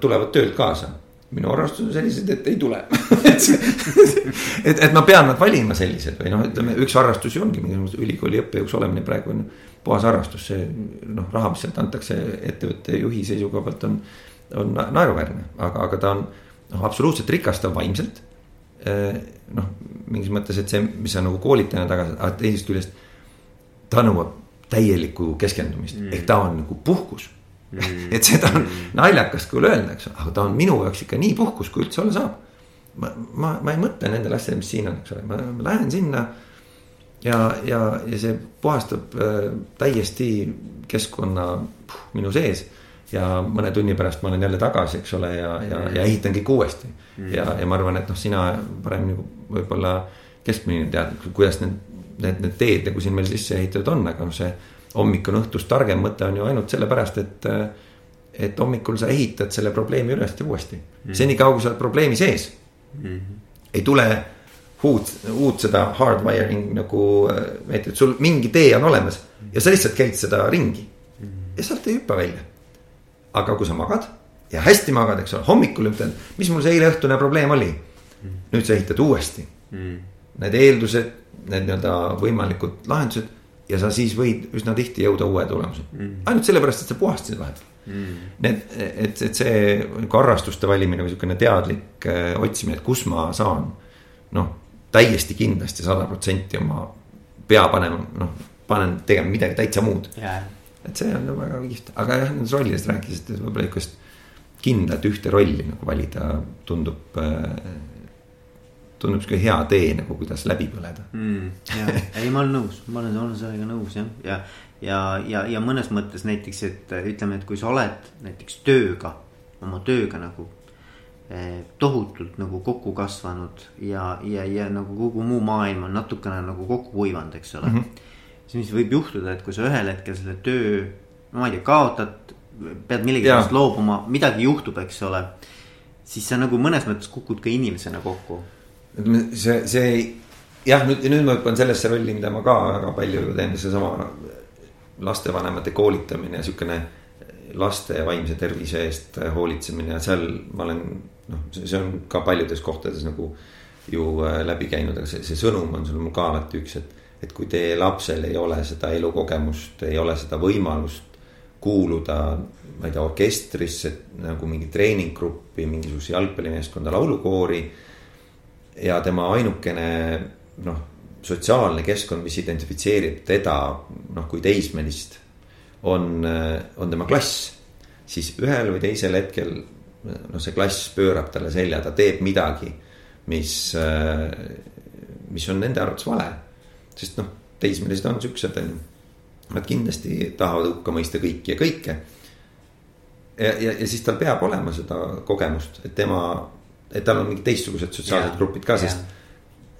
tulevad töölt kaasa minu arvestus on sellised, et ei tule et, et ma pean nad valima sellised või noh, ütleme üks harrastus ju ongi mingisuguse ülikooli õppejõuks olemine praegu on puhas harrastus, see noh, raha, mis sealt antakse ettevõtte juhi seisukoha pealt on, on naeruväärne, aga, aga ta on noh, absoluutselt rikastav vaimselt. Eh, noh, mingis mõttes, et see, mis sa nagu koolitajana taga, aga teisest küljest ta nõuab täielikku keskendumist mm. ehk ta on nagu puhkus. Et seda on naljakas küll öelda, eks aga ta on minu jaoks ikka nii puhkus, kui üldse olla saab. ma, ma, ma ei mõtle nendele asjadele, mis siin on, eks ole, ma, lähen sinna. ja, ja, ja see puhastab äh, täiesti keskkonna puh, minu sees. Ja mõne tunni pärast ma olen jälle tagasi, eks ole, ja, ja, ja ehitan kõik uuesti. Mm.. ja, ja ma arvan, et noh, sina paremini võib-olla keskmine tead, kuidas need, need, need teed nagu siin meil sisse ehitatud on, aga noh, see hommik on õhtust targem mõte on ju ainult sellepärast, et. et hommikul sa ehitad selle probleemi üles ja uuesti mm., senikaua kui sa oled probleemi sees mm. -hmm. ei tule uut, uut seda hardwiring nagu, et sul mingi tee on olemas ja sa lihtsalt käid seda ringi mm. ja sealt ei hüppa välja aga kui sa magad ja hästi magad, eks ole, hommikul ütled, mis mul see eileõhtune probleem oli mm.. nüüd sa ehitad uuesti mm. need eeldused, need nii-öelda võimalikud lahendused ja sa siis võid üsna tihti jõuda uue tulemuseni. Mm.. ainult sellepärast, et sa puhastasid vahepeal mm.. Need, et, et see nagu harrastuste valimine või sihukene teadlik äh, otsimine, et kus ma saan. noh, täiesti kindlasti sada protsenti oma pea panema, noh, panen tegema midagi täitsa muud. Yeah et see on väga kihvt, aga jah, nendest rollidest rääkides, et võib-olla ikka kindlat ühte rolli nagu valida tundub äh, tundub sihuke hea tee nagu, kuidas läbi põleda mm,. ei, ma olen nõus, ma olen, olen sellega nõus jah, ja, ja, ja, ja mõnes mõttes näiteks, et ütleme, et kui sa oled näiteks tööga, oma tööga nagu eh, tohutult nagu kokku kasvanud ja, ja, ja nagu kogu muu maailm on natukene nagu kokku kuivanud, eks ole mm. -hmm siis mis võib juhtuda, et kui sa ühel hetkel selle töö, ma ei tea, kaotad, pead millegipärast loobuma, midagi juhtub, eks ole. siis sa nagu mõnes mõttes kukud ka inimesena kokku. See, see ei, jah, nüüd, nüüd ma hüppan sellesse rolli, mida ma ka väga palju teen, seesama lastevanemate koolitamine ja sihukene laste vaimse tervise eest hoolitsemine ja seal ma olen, noh, see on ka paljudes kohtades nagu ju äh, läbi käinud, aga see, see sõnum on sul mul ka alati üks, et et kui teie lapsel ei ole seda elukogemust, ei ole seda võimalust kuuluda, ma ei tea, orkestrisse nagu mingi treeninggruppi, mingisuguse jalgpallimeeskonda, laulukoori. Ja tema ainukene noh, sotsiaalne keskkond, mis identifitseerib teda noh, kui teismelist, on, on tema klass. siis ühel või teisel hetkel noh, see klass pöörab talle selja, ta teeb midagi, mis, mis on nende arvates vale sest noh, teismelised on siuksed, on ju. Nad kindlasti tahavad hukka mõista kõiki ja kõike. ja, ja, ja siis tal peab olema seda kogemust, et tema, et tal on mingid teistsugused sotsiaalsed grupid ka, sest.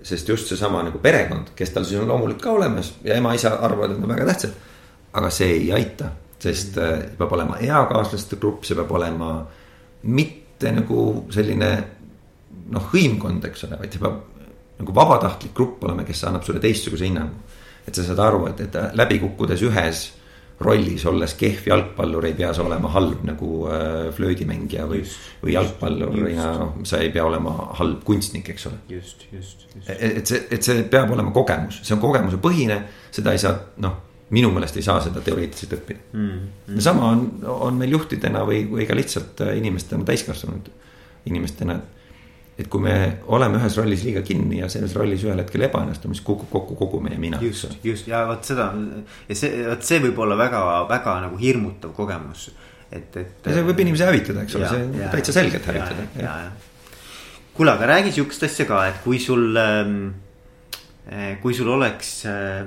sest just seesama nagu perekond, kes tal siis on loomulikult ka olemas ja ema-isa arvavad, et on väga tähtsad. aga see ei aita, sest mm -hmm. peab olema eakaaslaste grupp, see peab olema mitte nagu selline noh, hõimkond, eks ole, vaid see peab nagu vabatahtlik grupp olema, kes annab sulle teistsuguse hinnangu. et sa saad aru, et, et läbi kukkudes ühes rollis olles kehv jalgpallur ei pea sa olema halb nagu äh, flöödimängija või, või jalgpallurina, noh, sa ei pea olema halb kunstnik, eks ole. just, just, just. et, et see, et see peab olema kogemus, see on kogemusepõhine, seda ei saa, noh, minu meelest ei saa seda teoreetiliselt õppida mm,. Mm. sama on, on meil juhtidena või, või ka lihtsalt äh, inimestena, täiskasvanud inimestena, et et kui me oleme ühes rollis liiga kinni ja selles rollis ühel hetkel ebaõnnestume, siis kukub kokku kogu meie mina. just, just ja vot seda ja see, vot see võib olla väga, väga nagu hirmutav kogemus. et, et. ja see võib inimesi hävitada, eks ole, see ja, täitsa selgelt hävitada. kuule, aga räägi sihukest asja ka, et kui sul ähm,, kui sul oleks äh,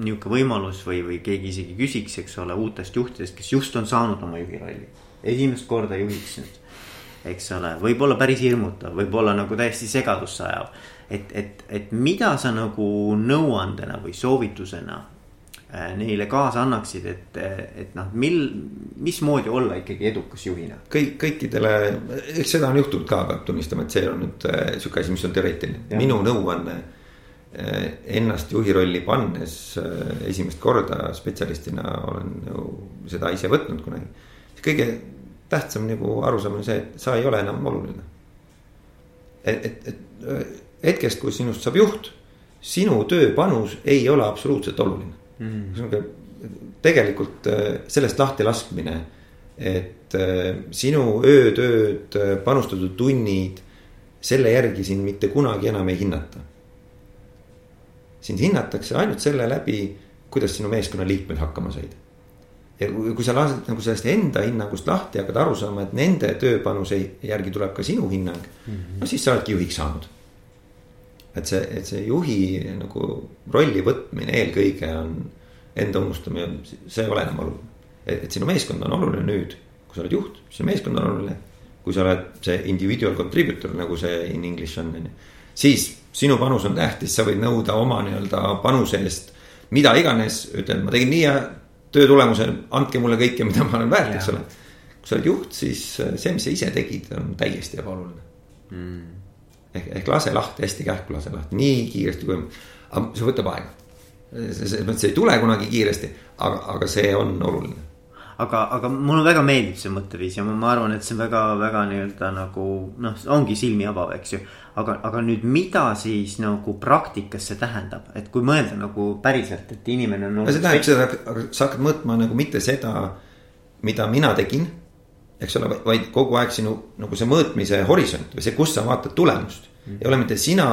nihuke võimalus või, või keegi isegi küsiks, eks ole, uutest juhtidest, kes just on saanud oma juhi rolli. esimest korda juhiks nüüd eks ole, võib-olla päris hirmutav, võib-olla nagu täiesti segadusse ajav. et, et, et mida sa nagu nõuandena või soovitusena äh, neile kaasa annaksid, et, et noh, mil, mismoodi olla ikkagi edukas juhina? kõik, kõikidele, eks seda on juhtunud ka, peab tunnistama, et see on nüüd äh, sihuke asi, mis on teoreetiline. minu nõuanne äh, ennast juhi rolli pannes esimest korda spetsialistina olen ju seda ise võtnud kunagi. kõige tähtsam nagu arusaam on see, et sa ei ole enam oluline. et, et, et hetkest, kui sinust saab juht, sinu tööpanus ei ole absoluutselt oluline mm.. tegelikult äh, sellest lahti laskmine, et äh, sinu öötööd, äh, panustatud tunnid, selle järgi sind mitte kunagi enam ei hinnata. sind hinnatakse ainult selle läbi, kuidas sinu meeskonna liikmed hakkama said ja kui, sa lased nagu sellest enda hinnangust lahti ja hakkad aru saama, et nende tööpanuse järgi tuleb ka sinu hinnang mm. -hmm. no siis sa oledki juhiks saanud. et see, et see juhi nagu rolli võtmine eelkõige on enda unustamine, see ei ole enam oluline. et sinu meeskond on oluline nüüd, kui sa oled juht, sinu meeskond on oluline. kui sa oled see individual contributor, nagu see in english on, on ju. siis sinu panus on tähtis, sa võid nõuda oma nii-öelda panuse eest mida iganes, ütled, ma tegin nii hea töö tulemusel, andke mulle kõike, mida ma olen väärt, eks ole. kui sa oled juht, siis äh, see, mis sa ise tegid, on täiesti ebaoluline. Mm.. ehk, ehk lase lahti, hästi kähku lase lahti, nii kiiresti kui, aga see võtab aega. selles mõttes ei tule kunagi kiiresti, aga, aga see on oluline aga, aga mulle väga meeldib see mõtteviis ja ma, ma arvan, et see on väga, väga nii-öelda nagu noh, ongi silmi avav, eks ju. aga, aga nüüd, mida siis nagu praktikas see tähendab, et kui mõelda nagu päriselt, et inimene on. see tähendab seda, aga sa hakkad mõõtma nagu mitte seda, mida mina tegin. eks ole, vaid kogu aeg sinu nagu see mõõtmise horisont või see, kus sa vaatad tulemust mm.. ei ole mitte sina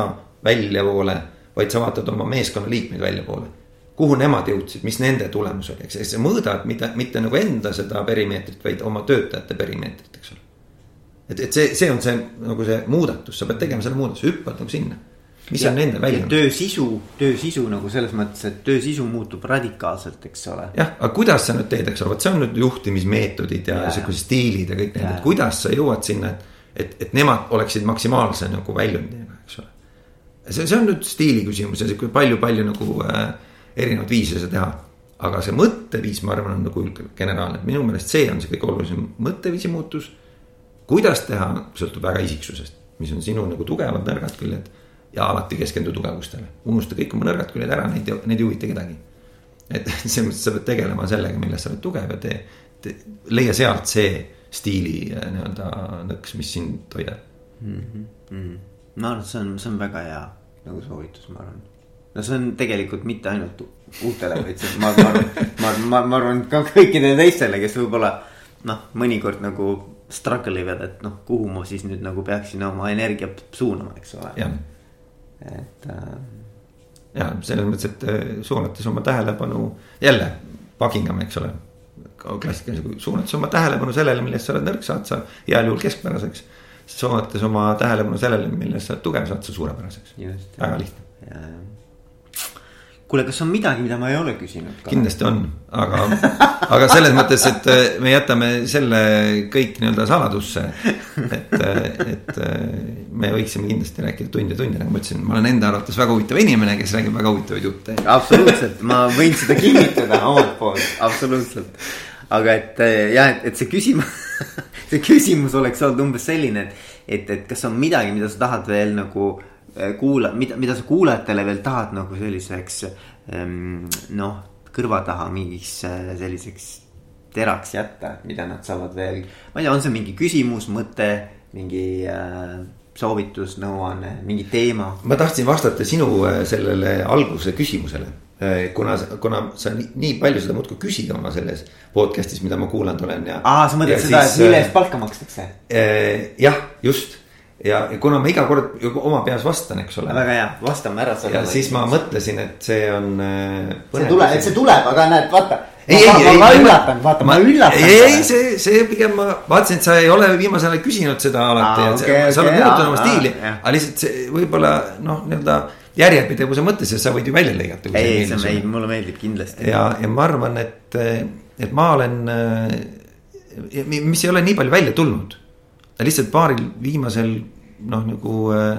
väljapoole, vaid sa vaatad oma meeskonna liikmeid väljapoole kuhu nemad jõudsid, mis nende tulemus oli, eks, sa mõõdad mitte, mitte nagu enda seda perimeetrit, vaid oma töötajate perimeetrit, eks ole. et, et see, see on see nagu see muudatus, sa pead tegema selle muudatuse, hüppad nagu sinna. mis ja, on nende välja. töö sisu, töö sisu nagu selles mõttes, et töö sisu muutub radikaalselt, eks ole. jah, aga kuidas sa nüüd teed, eks ole, vot see on nüüd juhtimismeetodid ja, ja siuksed stiilid ja kõik need, et kuidas sa jõuad sinna, et. et, et nemad oleksid maksimaalse nagu väljundiga, eks ole. see, see on nüüd stiili küsimus ja sihuke palju-palju nagu äh, erinevaid viise seda teha. aga see mõtteviis, ma arvan, on nagu generaalne, minu meelest see on see kõige olulisem mõtteviisi muutus. kuidas teha, sõltub väga isiksusest, mis on sinu nagu tugevad, nõrgad küljed. ja alati keskendu tugevustele, unusta kõik oma nõrgad küljed ära, neid, neid ei huvita kedagi. et selles mõttes sa pead tegelema sellega, milles sa oled tugev ja tee, tee, leia sealt see stiili äh, nii-öelda nõks, mis sind toidab mm. -hmm. ma arvan, et see on, see on väga hea nagu soovitus, ma arvan no see on tegelikult mitte ainult uutele, vaid see, ma, ma, ma, ma, ma arvan ka kõikidele teistele, kes võib-olla noh, mõnikord nagu struggle ivad, et noh, kuhu ma siis nüüd nagu peaksin oma energia suunama, eks ole. et äh.... ja selles mõttes, et äh, suunates oma tähelepanu jälle Buckingham, eks ole. klassikaliselt, suunates oma tähelepanu sellele, milles sa oled nõrk, saad sa heal juhul keskpäraseks. suunates oma tähelepanu sellele, milles sa oled tugev, saad sa suurepäraseks. väga lihtne. Ja, ja kuule, kas on midagi, mida ma ei ole küsinud? kindlasti on, aga, aga selles mõttes, et äh, me jätame selle kõik nii-öelda saladusse. et, äh, et äh, me võiksime kindlasti rääkida tunde tunde, nagu ma ütlesin, ma olen enda arvates väga huvitav inimene, kes räägib väga huvitavaid jutte. absoluutselt, ma võin seda kinnitada omalt poolt, absoluutselt. aga et jah, et, et see küsimus see küsimus oleks olnud umbes selline, et, et, et kas on midagi, mida sa tahad veel nagu kuula-, mida, mida sa kuulajatele veel tahad nagu selliseks ähm, noh, kõrva taha mingiks äh, selliseks teraks jätta, mida nad saavad veel. ma ei tea, on see mingi küsimus, mõte, mingi äh, soovitus, nõuanne, mingi teema? ma tahtsin vastata sinu äh, sellele alguse küsimusele kuna, kuna sa nii, nii palju seda muudkui küsid oma selles podcast'is, mida ma kuulanud olen ja. aa, sa mõtled seda, et mille eest palka makstakse? jah, just ja, ja kuna ma iga kord oma peas vastan, eks ole. väga hea, vastame ära ja siis ma mõtlesin, et see on. Äh, see tuleb, et see tuleb, aga näed, vaata. ei, ei, ei. ma üllatan, vaata, ma üllatan. ei, ei, see, see pigem ma vaatasin, et sa ei ole viimasel ajal küsinud seda alati, et okay, sa oled muutnud oma stiili. aga lihtsalt see võib-olla noh, nii-öelda järjepidevuse mõttes ja sa võid ju välja lõigata. ei, ei, see meeldib, mulle meeldib kindlasti. ja, ja ma arvan, et, et ma olen, mis ei ole nii palju välja tulnud lihtsalt paaril viimasel noh, nagu äh,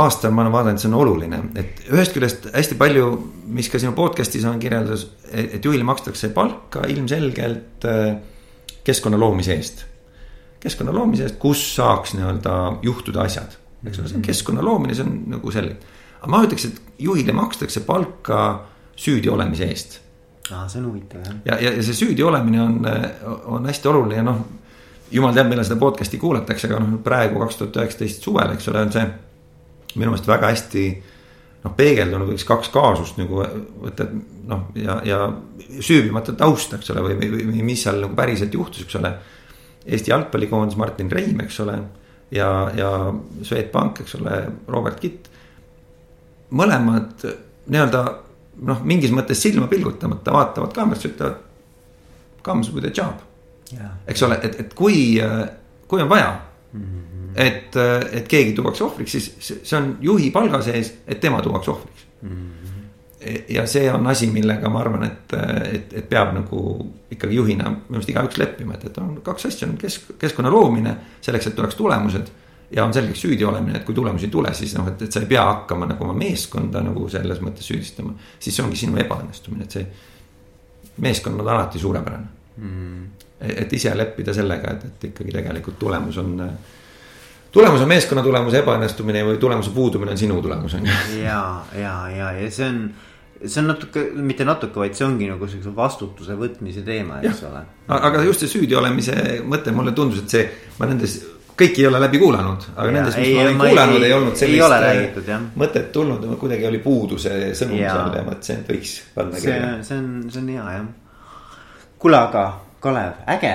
aastal ma olen vaadanud, see on oluline, et ühest küljest hästi palju, mis ka sinu podcast'is on kirjeldus, et juhile makstakse palka ilmselgelt äh, keskkonna loomise eest. keskkonna loomise eest, kus saaks nii-öelda juhtuda asjad, eks ole, see on keskkonna loomine, see on nagu selge. aga ma ütleks, et juhile makstakse palka süüdi olemise eest. aa, see on huvitav jah. ja, ja, ja see süüdi olemine on, on hästi oluline noh jumal teab, millal seda podcast'i kuulatakse, aga noh, praegu kaks tuhat üheksateist suvel, eks ole, on see minu meelest väga hästi noh, peegeldunud võiks kaks kaasust nagu võtta, noh, ja, ja süüvimata tausta, eks ole, või, või, või mis seal nagu päriselt juhtus, eks ole. Eesti jalgpallikoondis Martin Reim, eks ole, ja, ja Swedbank, eks ole, Robert Kitt. mõlemad nii-öelda noh, mingis mõttes silma pilgutamata vaatavad kaamerasse, ütlevad comes with a job. Eks ole, et, et kui, kui on vaja mm. -hmm. et, et keegi tuuakse ohvriks, siis see on juhi palga sees, et tema tuuakse ohvriks mm. -hmm ja see on asi, millega ma arvan, et, et, et peab nagu ikkagi juhina minu meelest igaüks leppima, et, et on kaks asja on kesk, keskkonna loomine selleks, et tuleks tulemused. ja on selgeks süüdi olemine, et kui tulemusi ei tule, siis noh, et, et sa ei pea hakkama nagu oma meeskonda nagu selles mõttes süüdistama. siis see ongi sinu ebaõnnestumine, et see meeskond on alati suurepärane mm.. Et ise leppida sellega, et, et ikkagi tegelikult tulemus on tulemus on meeskonna tulemus, ebaõnnestumine või tulemuse puudumine on sinu tulemus on ju. ja, ja, ja, ja see on see on natuke, mitte natuke, vaid see ongi nagu siukse vastutuse võtmise teema, eks ole. aga just see süüdi olemise mõte, mulle tundus, et see, ma nendes, kõiki ei ole läbi kuulanud, aga ja, nendes, mis ei, ma olen kuulanud, ei olnud sellist räägitud, mõtet tulnud, kuidagi oli puudu see sõnum seal ja mõtlesin, et võiks panna kirja. see on, see on hea jah. kuule, aga Kalev, äge.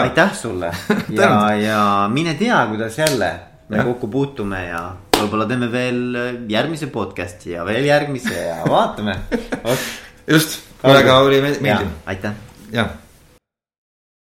aitäh sulle. Ja ja mine tea, kuidas jälle me kokku puutume ja võib-olla teeme veel äh, järgmise podcast'i ja veel järgmise ja vaatame. Just, väga oli meeldiv. aitäh. jah